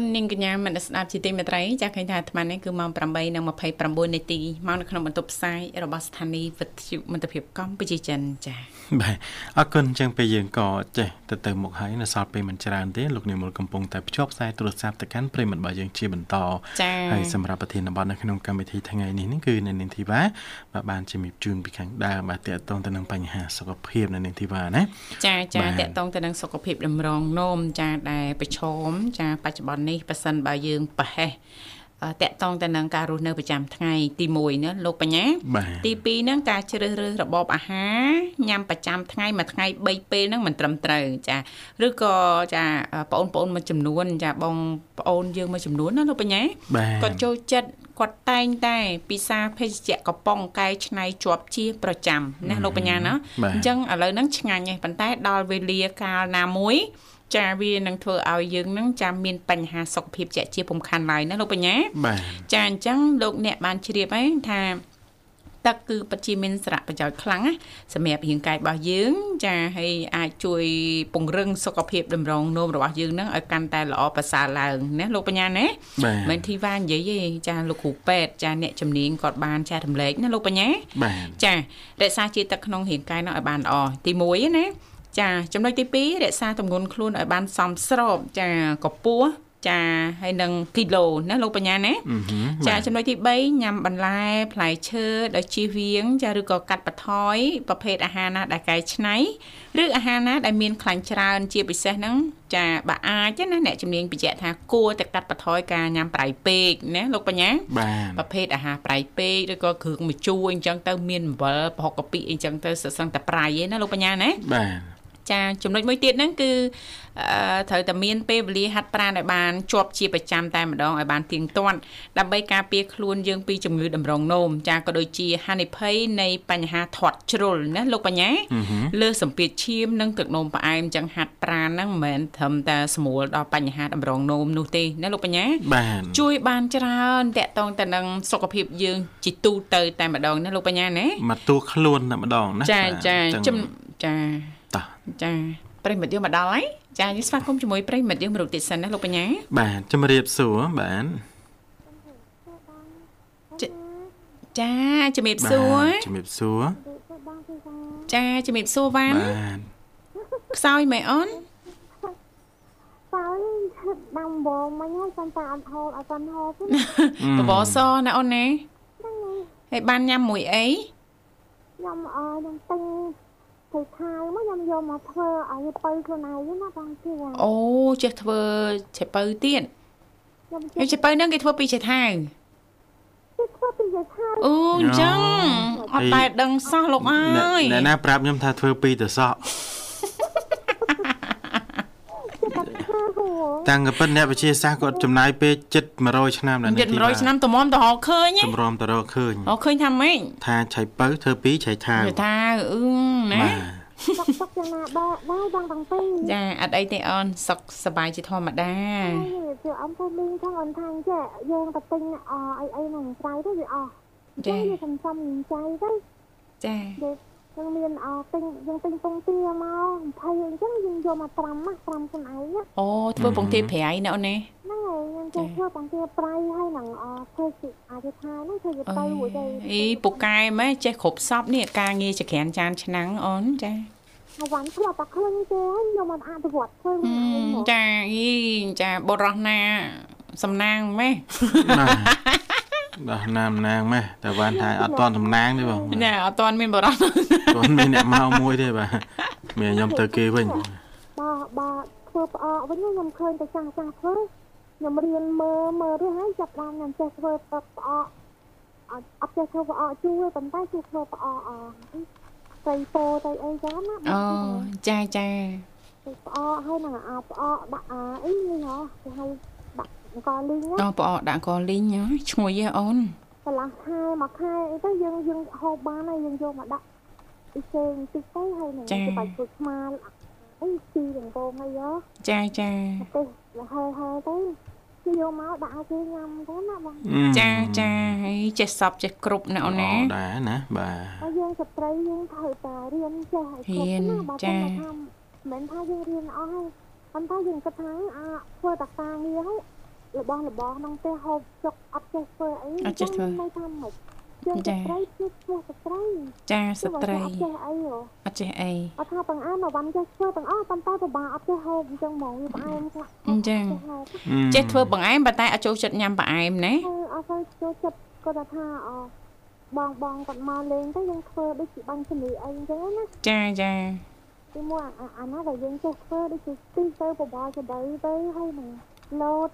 S1: រគុណនាងកញ្ញាមនស្សស្ដាប់ជាទីមេត្រីចាឃើញថាអាត្មានេះគឺម៉ោង8:29នាទីមកនៅក្នុងបន្ទប់ផ្សាយរបស់ស្ថានីយ៍វិទ្យុមិត្តភាពកម្ពុជាចិនចា
S2: បាទអរគុណអញ្ចឹងពេលយើងក៏ចេះទៅទៅមុខហើយនៅសល់ពេលមិនច្រើនទេលោកនាយមលកំពុងតែភ្ជាប់ខ្សែទូរស័ព្ទទៅកាន់ប្រិមត្តរបស់យើងជាបន្ត
S1: ចា
S2: ហើយសម្រាប់ប្រធានបទនៅក្នុងកម្មវិធីថ្ងៃនេះនេះគឺនៅនាងធីវ៉ាបាទបានជំរាបជូនពីខាងដើមបាទតកតងទៅនឹងបញ្ហាសុខភាពនៅនាងធីវ៉ាណា
S1: ចាចា
S2: បាទ
S1: តកតងទៅនឹងសុខភាពតម្រងនោមចាដែលប្រឈមចាបច្ចុប្បន្ននេះប៉ះសិនបើយើងប្រហែសអឺ តកតងទៅនឹងការរស់នៅប្រចាំថ្ងៃទី1ណាលោកបញ្ញា
S2: បាទ
S1: ទី2ហ្នឹងការជ្រើសរើសរបបអាហារញ៉ាំប្រចាំថ្ងៃមួយថ្ងៃ3ពេលហ្នឹងមិនត្រឹមត្រូវចាឬក៏ចាបងប្អូនមួយចំនួន ចាបងប្អូនយើងមួយចំនួនណាលោកបញ្ញា
S2: បាទ
S1: គាត់ចូលចិត្តគាត់តែងតែពិសាភេសជ្ជៈកំប៉ុងកែច្នៃជាប់ជាប្រចាំណាលោកបញ្ញាណា
S2: បាទ
S1: អញ្ចឹងឥឡូវហ្នឹងឆ្ងាញ់ហើយប៉ុន្តែដល់វេលាកាលណាមួយ ចាវានឹងធ្វើឲ្យយើងនឹងចាំមានបញ្ហាសុខភាពជាក់ជាពំខាន់ឡើយណាលោកបញ្ញា
S2: បាទ
S1: ចាអញ្ចឹងលោកអ្នកបានជ្រាបហើយថាទឹកគឺពិតជាមានសារៈប្រយោជន៍ខ្លាំងណាសម្រាប់រាងកាយរបស់យើង ចាហើយអាចជួយពង្រឹងសុខភាពតម្រងនោមរបស់យើងនឹងឲ្យកាន់តែល្អប្រសើរឡើងណាលោកបញ្ញាណា
S2: បាទ
S1: មិនធីវ៉ានិយាយទេចាលោកគ្រូពេទ្យចាអ្នកជំនាញគាត់បានចែករំលែកណាលោកបញ្ញា
S2: បាទ
S1: ចារក្សាជាតិទឹកក្នុងរាងកាយនោះឲ្យបានល្អទី1ណា ចាចំណុចទី2រក្សាទម្ងន់ខ្លួនឲ្យបានសមស្របចាកម្ពស់ចាហើយនឹងគីឡូណាលោកបញ្ញាណា
S2: អឺហឹម
S1: ចាចំណុចទី3ញ៉ាំបន្លែផ្លែឈើដោយជៀសវាង ចាឬក៏កាត់បន្ថយប្រភេទអាហារណាដែលកែច្នៃឬអាហារណាដែលមានខ្លាញ់ច្រើនជាពិសេសហ្នឹងចាបើអាចណាអ្នកជំនាញបញ្ជាក់ថាគួរតែកាត់បន្ថយការញ៉ាំប្រៃពេកណាលោកបញ្ញា
S2: បាទ
S1: ប្រភេទអាហារប្រៃពេកឬក៏គ្រឿងម្ជូរអីចឹងទៅមានអំបិលប្រហុកកាពិអីចឹងទៅសឹងតែប្រៃឯណាលោកបញ្ញាណា
S2: បាទ
S1: ចាចំណុចមួយទៀតហ្នឹងគឺអឺត្រូវតែមានពេលវេលាហាត់ប្រាណឲ្យបានជាប់ជាប្រចាំតែម្ដងឲ្យបានទៀងទាត់ដើម្បីការពារខ្លួនយើងពីជំងឺតម្រងនោមចាក៏ដូចជាហានិភ័យនៃបញ្ហាធាត់ជ្រុលណាលោកបញ្ញា
S2: អឺហឹម
S1: លើសសម្ពាធឈាមនិងទឹកនោមផ្អែមចឹងហាត់ប្រាណហ្នឹងមិនមែនត្រឹមតែស្រួលដល់បញ្ហាតម្រងនោមនោះទេណាលោកបញ្ញា
S2: បាទ
S1: ជួយបានច្រើនតកតងទៅនឹងសុខភាពយើងជាទូទៅតែម្ដងណាលោកបញ្ញាណា
S2: មកតួខ្លួនតែម្ដងណា
S1: ចា
S2: បាទ
S1: ចា
S2: ចឹង
S1: ចំចា
S2: តោះ
S1: ចាប្រិមិត្តយើងមកដល់ហើយចាយើងស្វាគមន៍ជាមួយប្រិមិត្តយើងមរុកទៀតសិនណាលោកបញ្ញា
S2: បាទជំរាបសួរបាទ
S1: ចាជំរាបសួរ
S2: បាទជំរាបសួរ
S1: ចាជំរាបសួរវ៉ាន់
S2: បាទ
S1: ខ្សោយមែនអូន
S5: តើដាំបងមិញហើយសំតាអត់ហូបអត់បានហូបទេ
S1: បបរសណាអូនណាហើយបានញ៉ាំមួយអី
S5: ខ្ញុំអើខ្ញុំទិ ញទៅខៅមកខ្ញុំយកមកធ្វើឲ្យទៅខ្លួនឯងណាបងជា
S1: អូចេះធ្វើឆេពៅទៀត
S5: ខ្ញុំ
S1: ហើយឆេពៅហ្នឹងគេធ្វើពីឆេថៅ
S5: ជិះធ្វើពីទៅខៅ
S1: អូអញ្ចឹងអត់តែដឹងសោះលោកអើ
S2: អ្នក
S1: យ
S2: អ្នកណាប្រាប់ខ្ញុំថាធ្វើពីរទៅសក់
S5: ខៅហូ
S2: តាំងក៏ប៉ុតអ្នកវិទ្យាសាស្ត្រគាត់ចំណាយពេលជិត100ឆ្នាំដល់
S1: ជិត100ឆ្នាំតម្រាំទៅរកឃើញហ៎
S2: តម្រាំទៅរកឃើញ
S1: រកឃើញថាម៉េច
S2: ថាឆៃពៅធ្វើពីរឆៃថាវ
S1: គេថាអឺណា
S2: បាទ
S5: សុកសុកយ៉ាងណាដែរដែរបងតាំងពី
S1: ចាអត់អីទេអូនសុខសប្បាយជាធម្មតា
S5: ជាអំពូមីងខាងអនថាងចេះយើងទៅទិញអអីអីហ្នឹងក្រៅទៅវាអស់
S1: ចា
S5: វាសំសំចៃទៅ
S1: ចា
S5: យើងមានអទិញយើងទិញពងទាមក20អញ្ចឹងយើងយកមកត្រាំណាត្រាំខ្លួនឯងណា
S1: អូធ្វើពងទាប្រៃណាអូនណា
S5: ហ្នឹងហើយខ្ញុំចេះធ្វើបង្គាប្រៃហើយនឹងអធ្វើជាអាចថាហ្នឹងធ្វើជាទៅរួចទៅ
S1: អីពូកែម៉ែចេះគ្រប់សពនេះការងារចក្រានចានឆ្នាំងអូនចា
S5: ហើយវ៉ាន់ធ្លាប់តែឃើញទេហើយខ្ញុំមិនអនុវត្តធ្វើខ្លួនឯងមក
S1: ចាអីចាបុរសណាសំណាងម៉ែ
S2: បាទ ដោះណាមណាងម៉េះតែបានថាអត់តន់តំណាងទេបង
S1: ណាអត់ទាន់មានបុរស
S2: គាត់មានអ្នកមកមួយទេបាទមានខ្ញុំទៅគេវិញ
S5: បើបើធ្វើផ្អកវិញខ្ញុំឃើញតែចាស់ចាស់ធ្វើខ្ញុំរៀនមើលមើលទៅហើយចាប់បានខ្ញុំចេះធ្វើផ្អកអត់អត់ចេះធ្វើផ្អកជូរប៉ុន្តែចេះធ្វើផ្អកអទៅពោទៅអីចឹងណា
S1: អូចាចា
S5: ទៅផ្អកហើយនឹងអផ្អកដាក់អអីនេះហ៎គេហៅដាក់ អង្គលីងណា
S1: អូប្រអកដាក់កលីងហ៎ឈ្ងុយហ៎អូន
S5: កន្លះខែមួយខែអីទៅយើងយើងហូបបានហើយយើងយកមកដាក់អ៊ីសេបន្តិចទៅហើយនឹងគេបាច់ជួយស្មាអីទីដង្កងអីហ៎
S1: ចាចា
S5: ទៅហើយហើយទៅគេយកមកដាក់ឲ្យគេញ៉ាំទៅណាបង
S1: ចាចាហើយចេះសពចេះគ្រប់ណាអូនណា
S2: ល្អដែរណាបាទ
S5: ហើយយើងស្ត្រីយើងត្រូវតែរៀនចេះឲ្យគ្រប់ណាបើមិនថាមិនថាយើងរៀនអស់ហើយប៉ុន្តែយើងគិតថាអាធ្វើតការងារហើយ របស់របស់ក្នុងផ្ទះហូបចុកអត់ចេះធ្វើអីមិនថាមិនយើងស្ត្រីគឺធ្វើស្ត្រី
S1: ចាស្ត្រី
S5: អត់ចេះអីហ៎
S1: អត់ចេះអី
S5: អត់ថាបង្អែមមកវ៉ាន់ចេះធ្វើទាំងអស់ប៉ុន្តែពិបាកអត់ចេះហូបអញ្ចឹងហ្មងវាផ្អែមខ្លះ
S1: អញ្ចឹង
S5: ហូប
S1: ចេះធ្វើបង្អែមប៉ុន្តែអត់ចូលចិត្តញ៉ាំបង្អែមណា
S5: ហើយអត់ទៅចូលចិត្តគាត់ថាអបងបងគាត់មកលេងទៅយើងធ្វើដូចជាបាញ់ជំនីអីអញ្ចឹងណា
S1: ចាចា
S5: ទីមួយអាអាណាដែលយើងចេះធ្វើដូចជាទីទៅបបរចដីទៅហើយនឹងលោត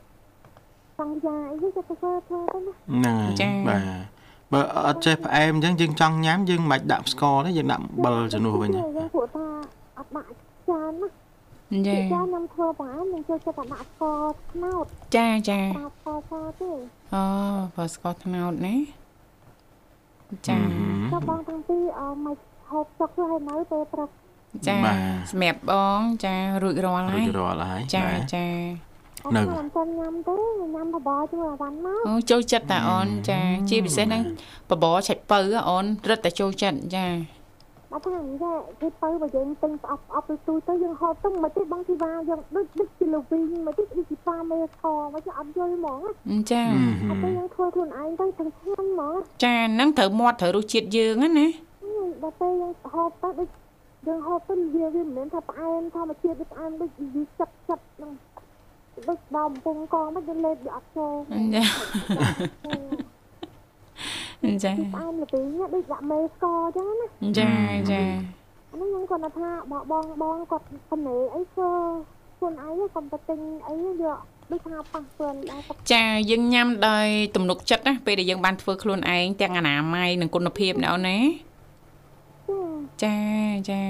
S5: សង្យាអីចេះទៅធ្វើធ្វើទៅណា
S2: ហ្នឹងហើយបាទបើអត់ចេះផ្អែមអញ្ចឹងយើងចង់ញ៉ាំយើងមិនបាច់ដាក់ស្ករទេយើងដាក់អំបិលជំនួសវិញ
S5: យើងព្រោះថាអត់ដាក់ចានណា
S1: ចា
S5: ចានខ្ញុំធ្វើបង្អែមខ្ញុំចូលចិត្តតែដាក់ស្ករត្នោត
S1: ចាចា
S5: ប្រើស្ករសទេ
S1: អូបើស្ករត្នោតណាចា
S5: ចុះបងតាំងពីអមកហូបចុកទៅឲ្យនៅពេលព្រឹក
S1: ចាសម្រាប់បងចារួចរាល់
S2: រួ
S1: ហើយ
S2: ចរាល់ហើយ
S1: ចា
S2: បាទ
S1: ចា
S2: នៅ
S5: មិនទាន់ញ៉ាំទេញ៉ាំបបរជួយអាវ៉ាន់មក
S1: អូចូលចិត្តតាអូនចាជាពិសេសហ្នឹងបបរឆាច់ពៅហ៎អូនរឹតតែចូលចិត្តចា
S5: បើថាអញ្ចឹងគេទៅបើយើងទិញស្អប់ស្អប់ទៅទូទៅយើងហូបទៅមិនទេបងធីវ៉ាយើងដូចដូចជាលវីងមិនទេដូចជាប៉ាមេខមិនទេអត់យល់ហ្មង
S1: ចា
S5: អត់ទេយើងធ្វើខ្លួនឯងទៅទាំងឆ្ងាញ់ហ្មង
S1: ចាហ្នឹងត្រូវមាត់ត្រូវរសជាតិយើងហ្នឹងណា
S5: ដល់ពេលយើងហូបទៅដូចយើងហូបទៅវាវាមិនមែនថាផ្អែមធម្មជាតិវាផ្អែមដូចវាចិត្តចិត្តហ្នឹង ដូចដល់កំពង់កងមកយើងលេបវាអត់ចូល
S1: ចាចា
S5: ផ្អែមល្វីងដូចដាក់មេស្ករអញ្ចឹងណា
S1: ចាចា
S5: អានេះខ្ញុំគាត់ថាបងបងបងគាត់កំណេអីធ្វើខ្លួនឯងកុំទៅទិញអីយកដូចថាប៉ះខ្លួនដែរគាត់
S1: ចាយើងញ៉ាំដោយទំនុកចិត្តណាពេលដែលយើងបានធ្វើខ្លួនឯងទាំងអនាម័យនិងគុណភាពណាអូនណាចាចា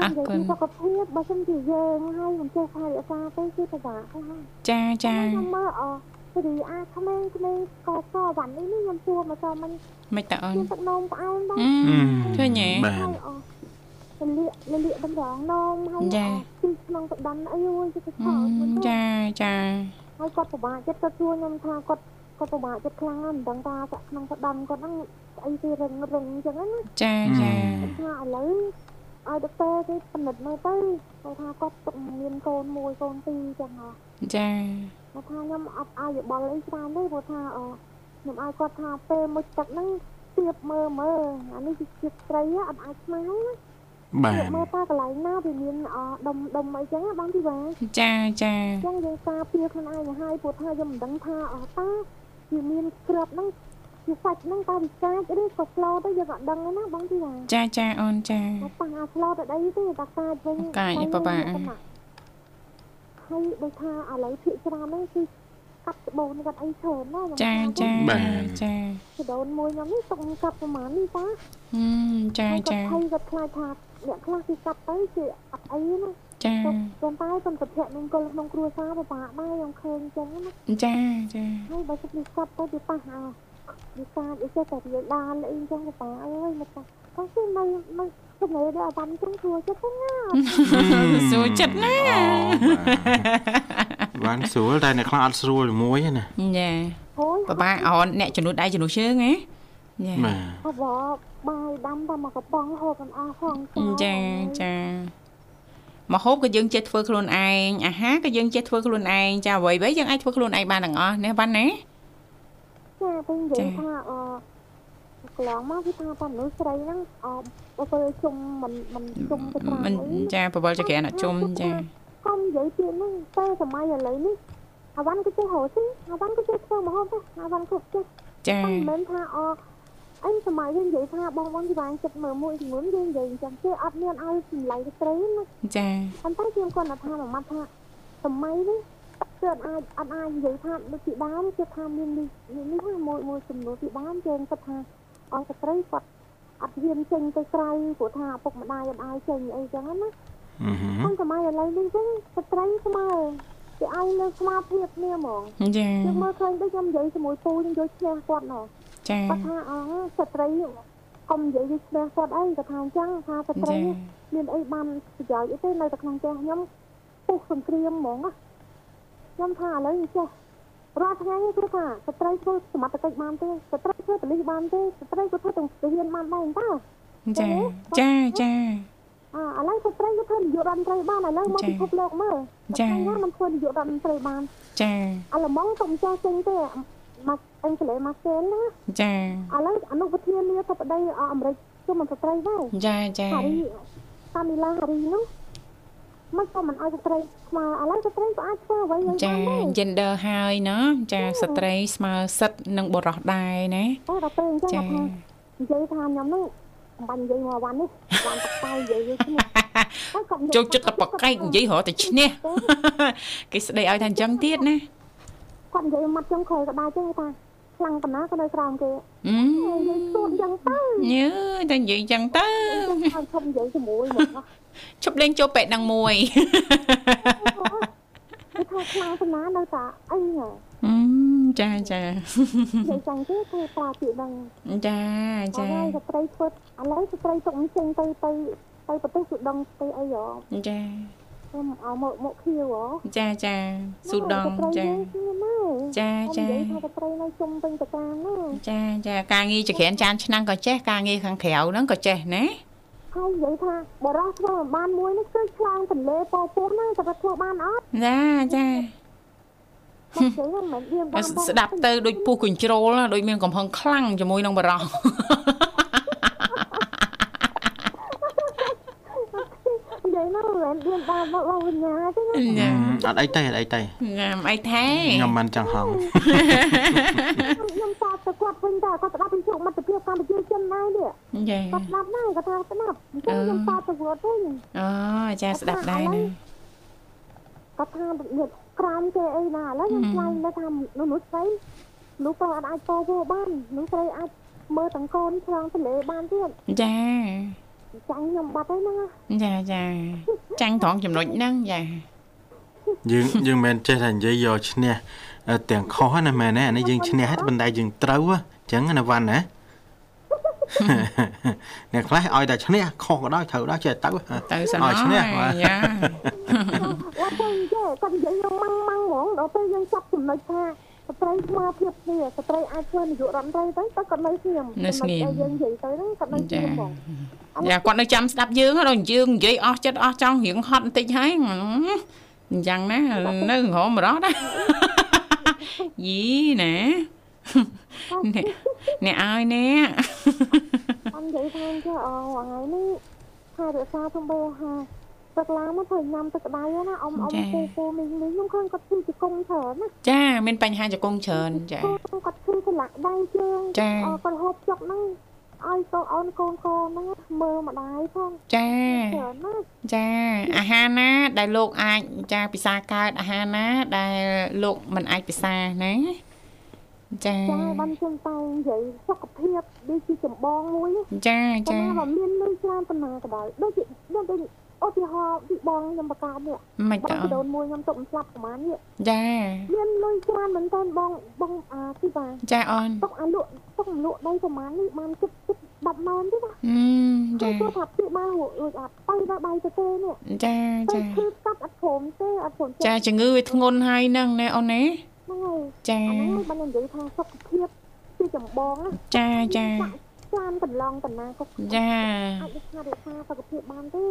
S5: អរគុណសុខភាពបើមិនជាយើងហើយមិនចេះថែរក្សាទេគឺពិបាកខ្លាំង
S1: ចាចា
S5: ខ្ញុំមើលអរីអាក្មេងក្មេងកកវ៉ាន់នេះខ្ញុំជួមកទៅមិន
S1: មិនតាអូន
S5: មានទឹកនោមផ្អែមដែរ
S1: ឃើញទេ
S2: បាទ
S5: ហើយអលលាកលលាកតម្រងនោមហើយទីក្នុងទឹកដន់អីយទៅខោ
S1: ចាចា
S5: ហើយគាត់ពិបាកចិត្តគាត់ជួខ្ញុំថាគាត់គាត់ពិបាកចិត្តខ្លាំងណាស់មិនដឹងថាក្នុងទឹកដន់គាត់ហ្នឹងស្អីគេរឹងរឹងអញ្ចឹងណា
S1: ចាចា
S5: ថាឥឡូវ ឲ្យដុកទ័រគេពិនិត្យមើលទៅគាត់ថាគាត់ទុកមានកូនមួយកូនពីរចឹងហ៎
S1: ចា
S5: គាត់ថាខ្ញុំអត់ឲ្យយោបល់អីច្រើនទេព្រោះថាអខ្ញុំឲ្យគាត់ថាពេលមុជទឹកហ្នឹងទៀបមើលមើលអានេះជាត្រីអត់អាចស្មើណា
S2: បា
S5: ទៀ
S2: ទ
S5: បមើលតើកន្លែងណាវាមានអដុំដុំអីចឹងបងទីវ៉ា
S1: ចាចា
S5: អញ្ចឹងយើងការពារខ្លួនឯងឲ្យព្រោះថាយើងមិនដឹងថាអតើវាមានក្របហ្នឹង ជាសាច់ហ្នឹងតើវាកាចឬក៏ស្លូតទៅយើងអត់ដឹងទេណាបងទីវ៉ា
S1: ចាចាអូនចា
S5: មកប៉ះអាស្លូតអត់អីទេតែកាចវិញ
S1: កាចឯងប៉ាប៉ា
S5: ហើយដូចថាឥឡូវភាកច្រើនហ្នឹងគឺកាត់ច្បូនកាត់អីច្រើនណាស់
S1: ចាចាចា
S5: ច្បូនមួយខ្ញុំនេះទុកកាត់ប្រហែលនេះតា
S1: ចាចា
S5: ហើយគាត់ខ្លាចថាអ្នកខ្លះគេកាត់ទៅជាអត់អីណា
S1: ចា
S5: ប៉ុន្តែសំសុភៈនឹងគល់ក្នុងគ្រួសារពិបាកដែរខ្ញុំឃើញអញ្ចឹងណា
S1: ចាចា
S5: ហើយបើសិនគេកាត់ទៅវាប៉ះអា វាកាចអីចេះតែវាដានអីអញ្ចឹងពិបាកអើយមកគាត់គឺនៅនៅជំនឿដែលអត់បានអញ្ចឹងគ្រួចិត្តហ្នឹងណា
S1: សួរចិត្តណា
S2: បានស្រួលតែអ្នកខ្លះអត់ស្រួលជាមួយណា
S1: ចា
S5: អូយ
S1: បបាអូនអ្នកជំនួសដៃជំនួសជើងហ៎ចា
S2: បាទ
S5: អបបាយដាំតែមកកំប៉ុងហូបមិនអស់ផង
S1: ចាចាមកហូបក៏យើងចេះធ្វើខ្លួនឯងអាហារក៏យើងចេះធ្វើខ្លួនឯងចាអ្វីៗយើងអាចធ្វើខ្លួនឯងបានទាំងអស់ណាបានណា
S5: ចាពេលនិយាយថាអកន្លងមកគឺថាតែមនុស្សស្រីហ្នឹងអបើពេលជុំមិនមិនជុំទៅតាម
S1: មិន
S5: អី
S1: ចាបវលចក្រានអត់ជុំចា
S5: កុំនិយាយទៀតហ្នឹងតែសម័យឥឡូវនេះអាវ៉ាន់ក៏ចេះរកស៊ីអាវ៉ាន់ក៏ចេះធ្វើម្ហូបដែរអាវ៉ាន់គ្រប់ចេះ
S1: ចា
S5: តែមិនមែនថាអអញសម័យយើងនិយាយថាបងបងជីវ៉ាញចិត្តមើលមួយចំនួនយើងនិយាយអញ្ចឹងទេអត់មានឲ្យសម្លៃទៅត្រីណា
S1: ចា
S5: ប៉ុន្តែខ្ញុំគាត់ថាមួយម៉ាត់ថាសម័យនេះ គឺអត់អាចអត់អាចនិយាយថាដូចពីដើមគឺថាមាននេះនេះហ្នឹងមួយមួយចំនួនពីដើមយើងគិតថាអស់ស្ត្រីគាត់អត់ហ៊ានចេញទៅក្រៅព្រោះថាឪពុកម្ដាយអត់ឲ្យចេញអីចឹងណា
S2: អឺហឺ
S5: ហើយសម័យឥឡូវនេះវិញស្ត្រីស្មើគេឲ្យលើស្មារភាពគ្នាហ្មង
S1: ចា
S5: ខ្ញុំមើលឃើញទៅខ្ញុំនិយាយជាមួយពូខ្ញុំយកឈ្នះគាត់ណោះ
S1: ចា
S5: គាត់ថាអងស្ត្រីកុំនិយាយយកឈ្នះគាត់អីគាត់ថាអញ្ចឹងថាស្ត្រី
S1: ចា
S5: មានអីបានប្រយោជន៍អីទេនៅតែក្នុងផ្ទះខ្ញុំពុះសង្គ្រាមហ្មងណា ខ្ញុំថាឥឡូវនេះចេះរាល់ថ្ងៃនេះគឺថាស្ត្រីធ្វើសមត្ថកិច្ចបានទេស្ត្រីធ្វើប៉ូលីសបានទេស្ត្រីក៏ធ្វើទាំងទាហានបានដែរតើ
S1: ចាចាចា
S5: អឥឡូវស្ត្រីក៏ធ្វើនាយករដ្ឋមន្ត្រីបានឥឡូវមកពិភពលោកមើល
S1: ចា
S5: ថ្ងៃណាមិនធ្វើនាយករដ្ឋមន្ត្រីបាន
S1: ចា
S5: ឥឡូវមកកុំចេះចេញទេមកអង់គ្លេសមកសេនណា
S1: ចា
S5: ឥឡូវអនុប្រធានាធិបតីអាមេរិកជុំមន្ត្រីដែរ
S1: ចាចា
S5: ហារីកាមីឡាហារីនោះ មិនក៏មិនឲ្យស្ត្រីស្មើឥឡូវស្ត្រីក៏អាចធ្វើអ្វីយ៉ាង
S1: ចា
S5: បានដែរ
S1: gender ហើយណោះចាស្ត្រីស្មើសិទ្ធិនឹងបុរសដែរណា
S5: តែដល់ពេលអញ្ចឹង
S1: ចា
S5: គាត់ថានិយាយថាខ្ញុំនោះមិនបាញ់និយាយមកវ៉ាន់នេះវ៉ាន់តកៅនិយាយវិញឈ្នះតែគាត់
S1: ចូលចិត្តតែបកែកនិយាយរហូតតែឈ្នះគេស្ដីឲ្យថាអញ្ចឹងទៀតណា
S5: គាត់និយាយមកចុងក្រោយក៏ដែរចឹងថាខ្លាំងប៉ុណ្ណាក៏នៅក្រោមគេ
S1: អឺ
S5: និយាយសួនចឹងទៅ
S1: ញើតែនិយាយអញ្ចឹងទៅ
S5: ឲ្យឈប់និយាយជាមួយមកណា
S1: ឈប់លេងចូលពេកនឹងមួយ
S5: គេថាខ្លាំងប៉ុណ្ណានៅតែអីហ៎
S1: អឺចាចា
S5: និយាយចឹងទេគេប្រើពាក្យហ្នឹង
S1: ចា
S5: ចា
S1: ចា
S5: ស្ត្រីធ្វើឥឡូវស្ត្រីទុកអញ្ចឹងទៅទៅទៅប្រទេសសុដងទៅអីហ៎
S1: ចា
S5: ខ្ញុំឲ្យមកមកខៀវហ៎
S1: ចាចាស៊ូដងចាចាចា
S5: និយាយថាទៅត្រីនៅជុំពេញតកាណា
S1: ចាចាការងារចក្រានចានឆ្នាំងក៏ចេះការងារខាងក្រៅហ្នឹងក៏ចេះណា
S5: ហើយនិយាយថាបរោះធ្វើមិនបានមួយនេះគឺឆ្លងទន្លេពោពោះហ្នឹងតែគាត់ធ្វើបានអត់
S1: ចាចា
S5: គាត់និយាយថាមិនមានបាន
S1: ស្ដាប់ទៅដូចពុះកញ្ជ្រោលណាដូចមានកំហឹងខ្លាំងជាមួយនឹងបរោះ
S5: និយាយណាមិនមានបានមកបងវិញ្ញាទេណា
S1: ញ៉ាំ
S2: អត់អីទេអត់អីទេ
S1: ញ៉ាំអីថែ
S2: ខ្ញុំមិនចង់ហង
S5: ខ្ញុំតទៅគាត់វិញតែគាត់ស្ដាប់ពីជោគមិត្តភាពកម្ពុជាចិនដែរនេះ
S1: ចា
S5: គាត់ស្ដាប់ដែរគាត់ថាស្ដាប់អញ្ចឹងខ្ញុំតទៅគាត់វិញ
S1: អូចាស្ដាប់ដែរណា
S5: គាត់ថានេះក្រោមគេអីណាឥឡូវខ្ញុំខ្លាចលើថាមនុស្សស្រីមនុស្សប្រុសអត់អាចពោពោះបានមនុស្សស្រីអាចមើលទាំងកូនឆ្លងទន្លេបានទៀត
S1: ចា
S5: ចាញ់ខ្ញុំបាត់ហើយហ្នឹង
S1: ចាចាចាញ់ត្រង់ចំណុចហ្នឹងចា
S2: យើងយើងមិនចេះតែនិយាយយកឈ្នះទាំងខុសណាមែនទេអានេះយើងឈ្នះហើយប៉ុន្តែយើងត្រូវអញ្ចឹងណាវ៉ាន់ណាអ្នកខ្លះឲ្យតែឈ្នះខុសក៏ដោយត្រូវដោយចេះទៅ
S1: ទៅសិន
S2: ឲ្យឈ្នះ
S1: ហើយចា
S5: គាត់ទៅនិយាយគាត់និយាយយើងម៉ាំងម៉ាំងហ្មងដល់ពេលយើងចាប់ចំណុចថា ស្ត្រីស្មើភាពគ្នាស្ត្រីអាចធ្វើនាយករដ្ឋមន្ត្រីទៅទៅគាត់នៅស្ងៀមយើងនិយាយទៅហ្នឹងគាត់នៅស្ងៀមហ្មង
S1: ចាគាត់នៅចាំស្ដាប់យើងដល់យើងនិយាយអស់ចិត្តអស់ចង់រៀងហត់បន្តិចហើយអញ្ចឹងណានៅរមរត់ណាយីណាអ្នកអ្នកឲ្យអ្នក
S5: អត់និយាយថាចុះអូថ្ងៃនេះថារក្សាទំបែហា ទឹកឡើងមកត្រូវញ៉ាំទឹកក្តៅណាអ៊ំអ៊ំពូពូមីងមីងខ្ញុំឃើញគាត់ធ្វើជង្គង់ច្រើនណា
S1: ចាមានបញ្ហាជង្គង់ច្រើនចា
S5: គាត់ធ្វើកន្លាក់ដៃជើងគាត់ហូបចុកហ្នឹងឲ្យកូនអូនកូនកូនហ្នឹងមើលម្ដាយផង
S1: ចា
S5: ច្រើនណាស់
S1: ចាអាហារណាដែលលោកអាចចាពិសាកើតអាហារណាដែលលោកមិនអាចពិសាណាចា
S5: ចាបានខ្ញុំតែនិយាយសុខភាពដូចជាចម្បងមួយ
S1: ចា
S5: ចា
S1: ចា
S5: បើមានលុយច្រើនប៉ុណ្ណាក៏ដោយដូចជាដូចដូច ឧទាហរណ៍ពីបងខ្ញុំបកកើតនេះ
S1: មិន
S5: បង
S1: ទៅ
S5: ពីដូនមួយខ្ញុំទុកមិនស្លាប់ប្រហែលនេះ
S1: ចា
S5: មានលុយច្រើនមែនតើបងបងអាទីបា
S1: ចាអូន
S5: ទុកអាលក់ទុកលក់ដីប្រហែលនេះបានគិតគិត10ម៉ោងទេណា
S1: អឺ
S5: ចា
S1: ចា
S5: គាត់ថាពីបានរួចអត់ទៅដល់ដៃទៅទេនេះ
S1: ចា
S5: ទៅ
S1: ចា
S5: គឺកាត់អត់ព្រមទេអត់ព្រម
S1: ចាជំងឺវាធ្ងន់ហើយហ្នឹងណាអូនណា
S5: ហ្នឹងហើយ
S1: ចា
S5: អាហ្នឹងបាននិយាយថាសុខភាពជាចម្បងណា
S1: ចាចា
S5: ចានកន្លងកណ្ណាក៏
S1: ចា
S5: អាចរក្សារក្សាសុខភាពបានទេ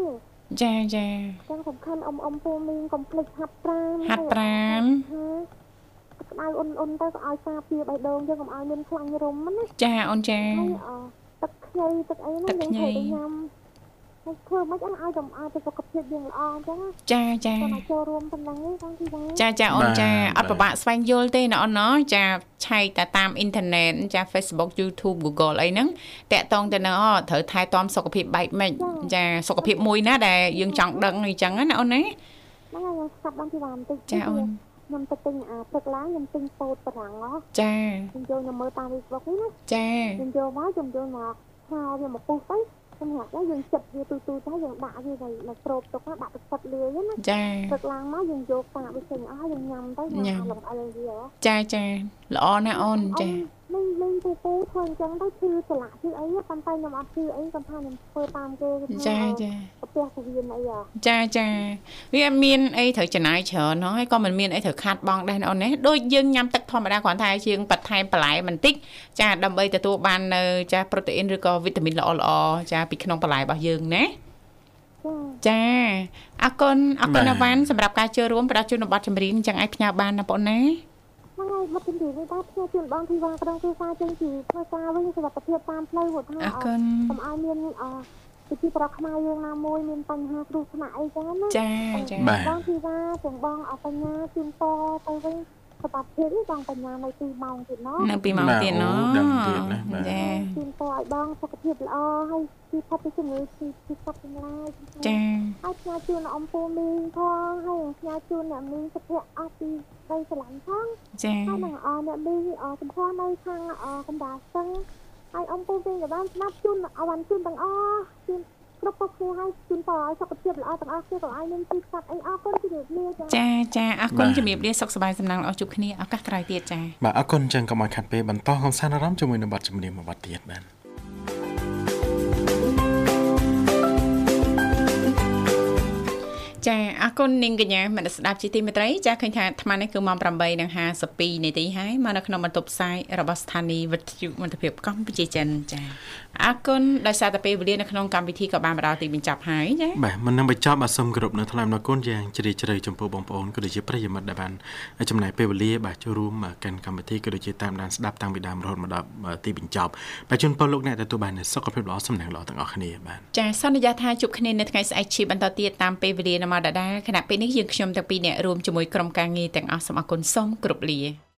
S1: ចាចា
S5: ចឹងសំខាន់អ៊ំអ៊ំពូមីងកុំភ្លេចហាត់ប្រាណ
S1: ហាត់ប្រាណ
S5: ក្តៅអ៊ុនអ៊ុនទៅក៏ឲ្យការពារបេះដូងយើងកុំឲ្យមានខ្លាញ់រុំណា
S1: ចាអូនចា
S5: ហើយអទឹកខ្ញីទឹកអីហ្នឹងយើងត្រូវតែញ៉ាំ ហើយធ្វើមិនអីឲ្យកុំឲ្យទៅសុខភាពយើងល្អអញ្ចឹងណា
S1: ចាចា
S5: គាត់ឲ្យចូលរួមប៉ុណ្ណឹងទេបងទីដែរ
S1: ចាចាអូនចាអត់ពិបាកស្វែងយល់ទេណាអូនណាចាឆែកតែតាមអ៊ីនធឺណិតចា Facebook YouTube Google អីហ្នឹងតាក់តងទៅនឹងអូត្រូវថែទាំសុខភាពបែបម៉េចចាសុខភាពមួយណាដែលយើងចង់ដឹងអីចឹងណាអូនណា
S5: ហ្នឹងហើយខ្ញុំស្កាប់បងទីបានបន្តិច
S1: ចាអូន
S5: ខ្ញុំទៅទិញអាទឹកឡើងខ្ញុំទិញពោតប្រាំងហ៎
S1: ចា
S5: ខ្ញុំយកខ្ញុំមើលតាម Facebook នេះណា
S1: ចា
S5: ខ្ញុំយកមកខ្ញុំយកមកឆាវាមកពុះទៅ ខ្ញុំហាក់ទៅយើងចិត្តវាទូទូទៅយើងដាក់វាទៅមកស្រូបទុកណាដាក់ទឹកទឹកលាយណា
S1: ចា
S5: ទឹកឡើងមកយើងយកកាកវាចេញអស់យើងញ៉ាំទៅញ៉ាំលំអិលវាហ៎
S1: ចាចាល្អណាស់អូនចា
S5: លេងលេងពូពូធ្វើអញ្ចឹងទៅឈឺឆ្លាក់ឈឺអីប៉ុន្តែខ្ញុំអត់ឈឺអីគាត់ថាខ្ញុំធ្វើតាមគេគេថា
S1: ចាចា
S5: ប្រទះពវៀនអីហ៎
S1: ចាចាវាអត់មានអីត្រូវចំណាយច្រើនហ្នឹងហើយក៏មិនមានអីត្រូវខាត់បងដែរណាអូនណាដូចយើងញ៉ាំទឹកធម្មតាគ្រាន់តែជាងបន្ថែមបន្លែបន្តិចចាដើម្បីទទួលបាននៅចាប្រូតេអ៊ីនឬក៏វីតាមីនល្អល្អចាពីក្នុងបន្លែរបស់យើងណា
S5: ចា
S1: ចាអរគុណអរគុណអាវ៉ាន់សម្រាប់ការចូលរួមផ្ដល់ជូនប័ណ្ណចម្រៀងចឹងអាចផ្ញើបានណាបងណា
S5: ហ្នឹងហើយមកទីនេះដែរផ្ញើជូនបងធីវ៉ាក្រុងគ្រួសារចឹងជាធ្វើការវិញសុខភាពតាមផ្លូវគាត់ថា
S1: អរគុណ
S5: កុំឲ្យមានអប្រជាប្រដ្ឋខ្មែរយើងណាមួយមានបញ្ហាគ្រោះថ្នាក់អីចឹងណា
S1: ចាចា
S2: បាទ
S5: បងធីវ៉ាទាំងបងអបញ្ញាជូនតទៅវិញ សុខភាពនេះបងបញ្ញានៅទីម៉ោងទៀតណោះ
S1: នៅពីម៉ោងទៀតណ
S2: បាទអូដឹងទៀតណាបាទ
S1: ចា
S5: ជូនតឲ្យបងសុខភាពល្អហើយទីផុតពីជំងឺទីទីផុតទាំងឡាយ
S1: ចា
S5: ហើយផ្ញើជូនអំពូមីងផងហើយផ្ញើជូនអ្នកមីងសុភ័ក្រអស់ពីដីស្រឡាញ់ផង
S1: ចា
S5: ហើយនឹងអអ្នកមីងអចំពោះនៅខាងកំដាលស្ទឹងហើយអំពូមីងក៏បានស្ដាប់ជូនអវ៉ាន់ជូនទាំងអស់ជូន គ្រប់គ្រប់គ្នាហើយជូនតឲ្យសុខភាពល្អទាំងអស់គ្នាក៏ឲ្យមានទីផ្សារអីអរគុណជំរាបលាចា៎
S1: ចាចាអរគុណជំរាបលាសុខសប្បាយសំណាងល្អជួបគ្នាឱកាសក្រោយទៀតចា
S2: បាទអរគុណចឹងកុំឲ្យខាត់ពេលបន្តកំសាន្តអារម្មណ៍ជាមួយនឹងបទចម្រៀងមួយបទទៀតបាទ
S1: ចាអរគុណនាងកញ្ញាមនស្ដាប់ជាទីមេត្រីចាឃើញថាអាត្មានេះគឺម៉ោង8:52នាទីហើយមកនៅក្នុងបន្ទប់ផ្សាយរបស់ស្ថានីយ៍វិទ្យុមន្តភាពកម្ពុជាចិនចាអរគុណដោយសារតែពេលវេលានៅក្នុងកម្មវិធីក៏បានមកដល់ទីបញ្ចប់ហើយចា
S2: បាទមិននឹងបញ្ចប់បាទសូមគោរពនៅថ្លែងអំណរគុណយ៉ាងជ្រាលជ្រៅចំពោះបងប្អូនក៏ដូចជាប្រិយមិត្តដែលបានចំណាយពេលវេលាបាទចូលរួមកាន់កម្មវិធីក៏ដូចជាតាមដានស្ដាប់តាំងពីដើមរហូតមកដល់ទីបញ្ចប់បាទជូនពរលោកអ្នកទទួលបានសុខភាពល្អសំណាងល្អទាំងអស់គ្នាបាទ
S1: ចាសន្យាថាជួបគ្នានៅថ្ងៃស្អែកជាបន្តទៀតតាមពេលវេលានៅមកដដែលខណៈពេលនេះយើងខ្ញុំទាំងពីរអ្នករួមជាមួយក្រុមការងារទាំងអស់សូមអរគុណសូមគោរពលា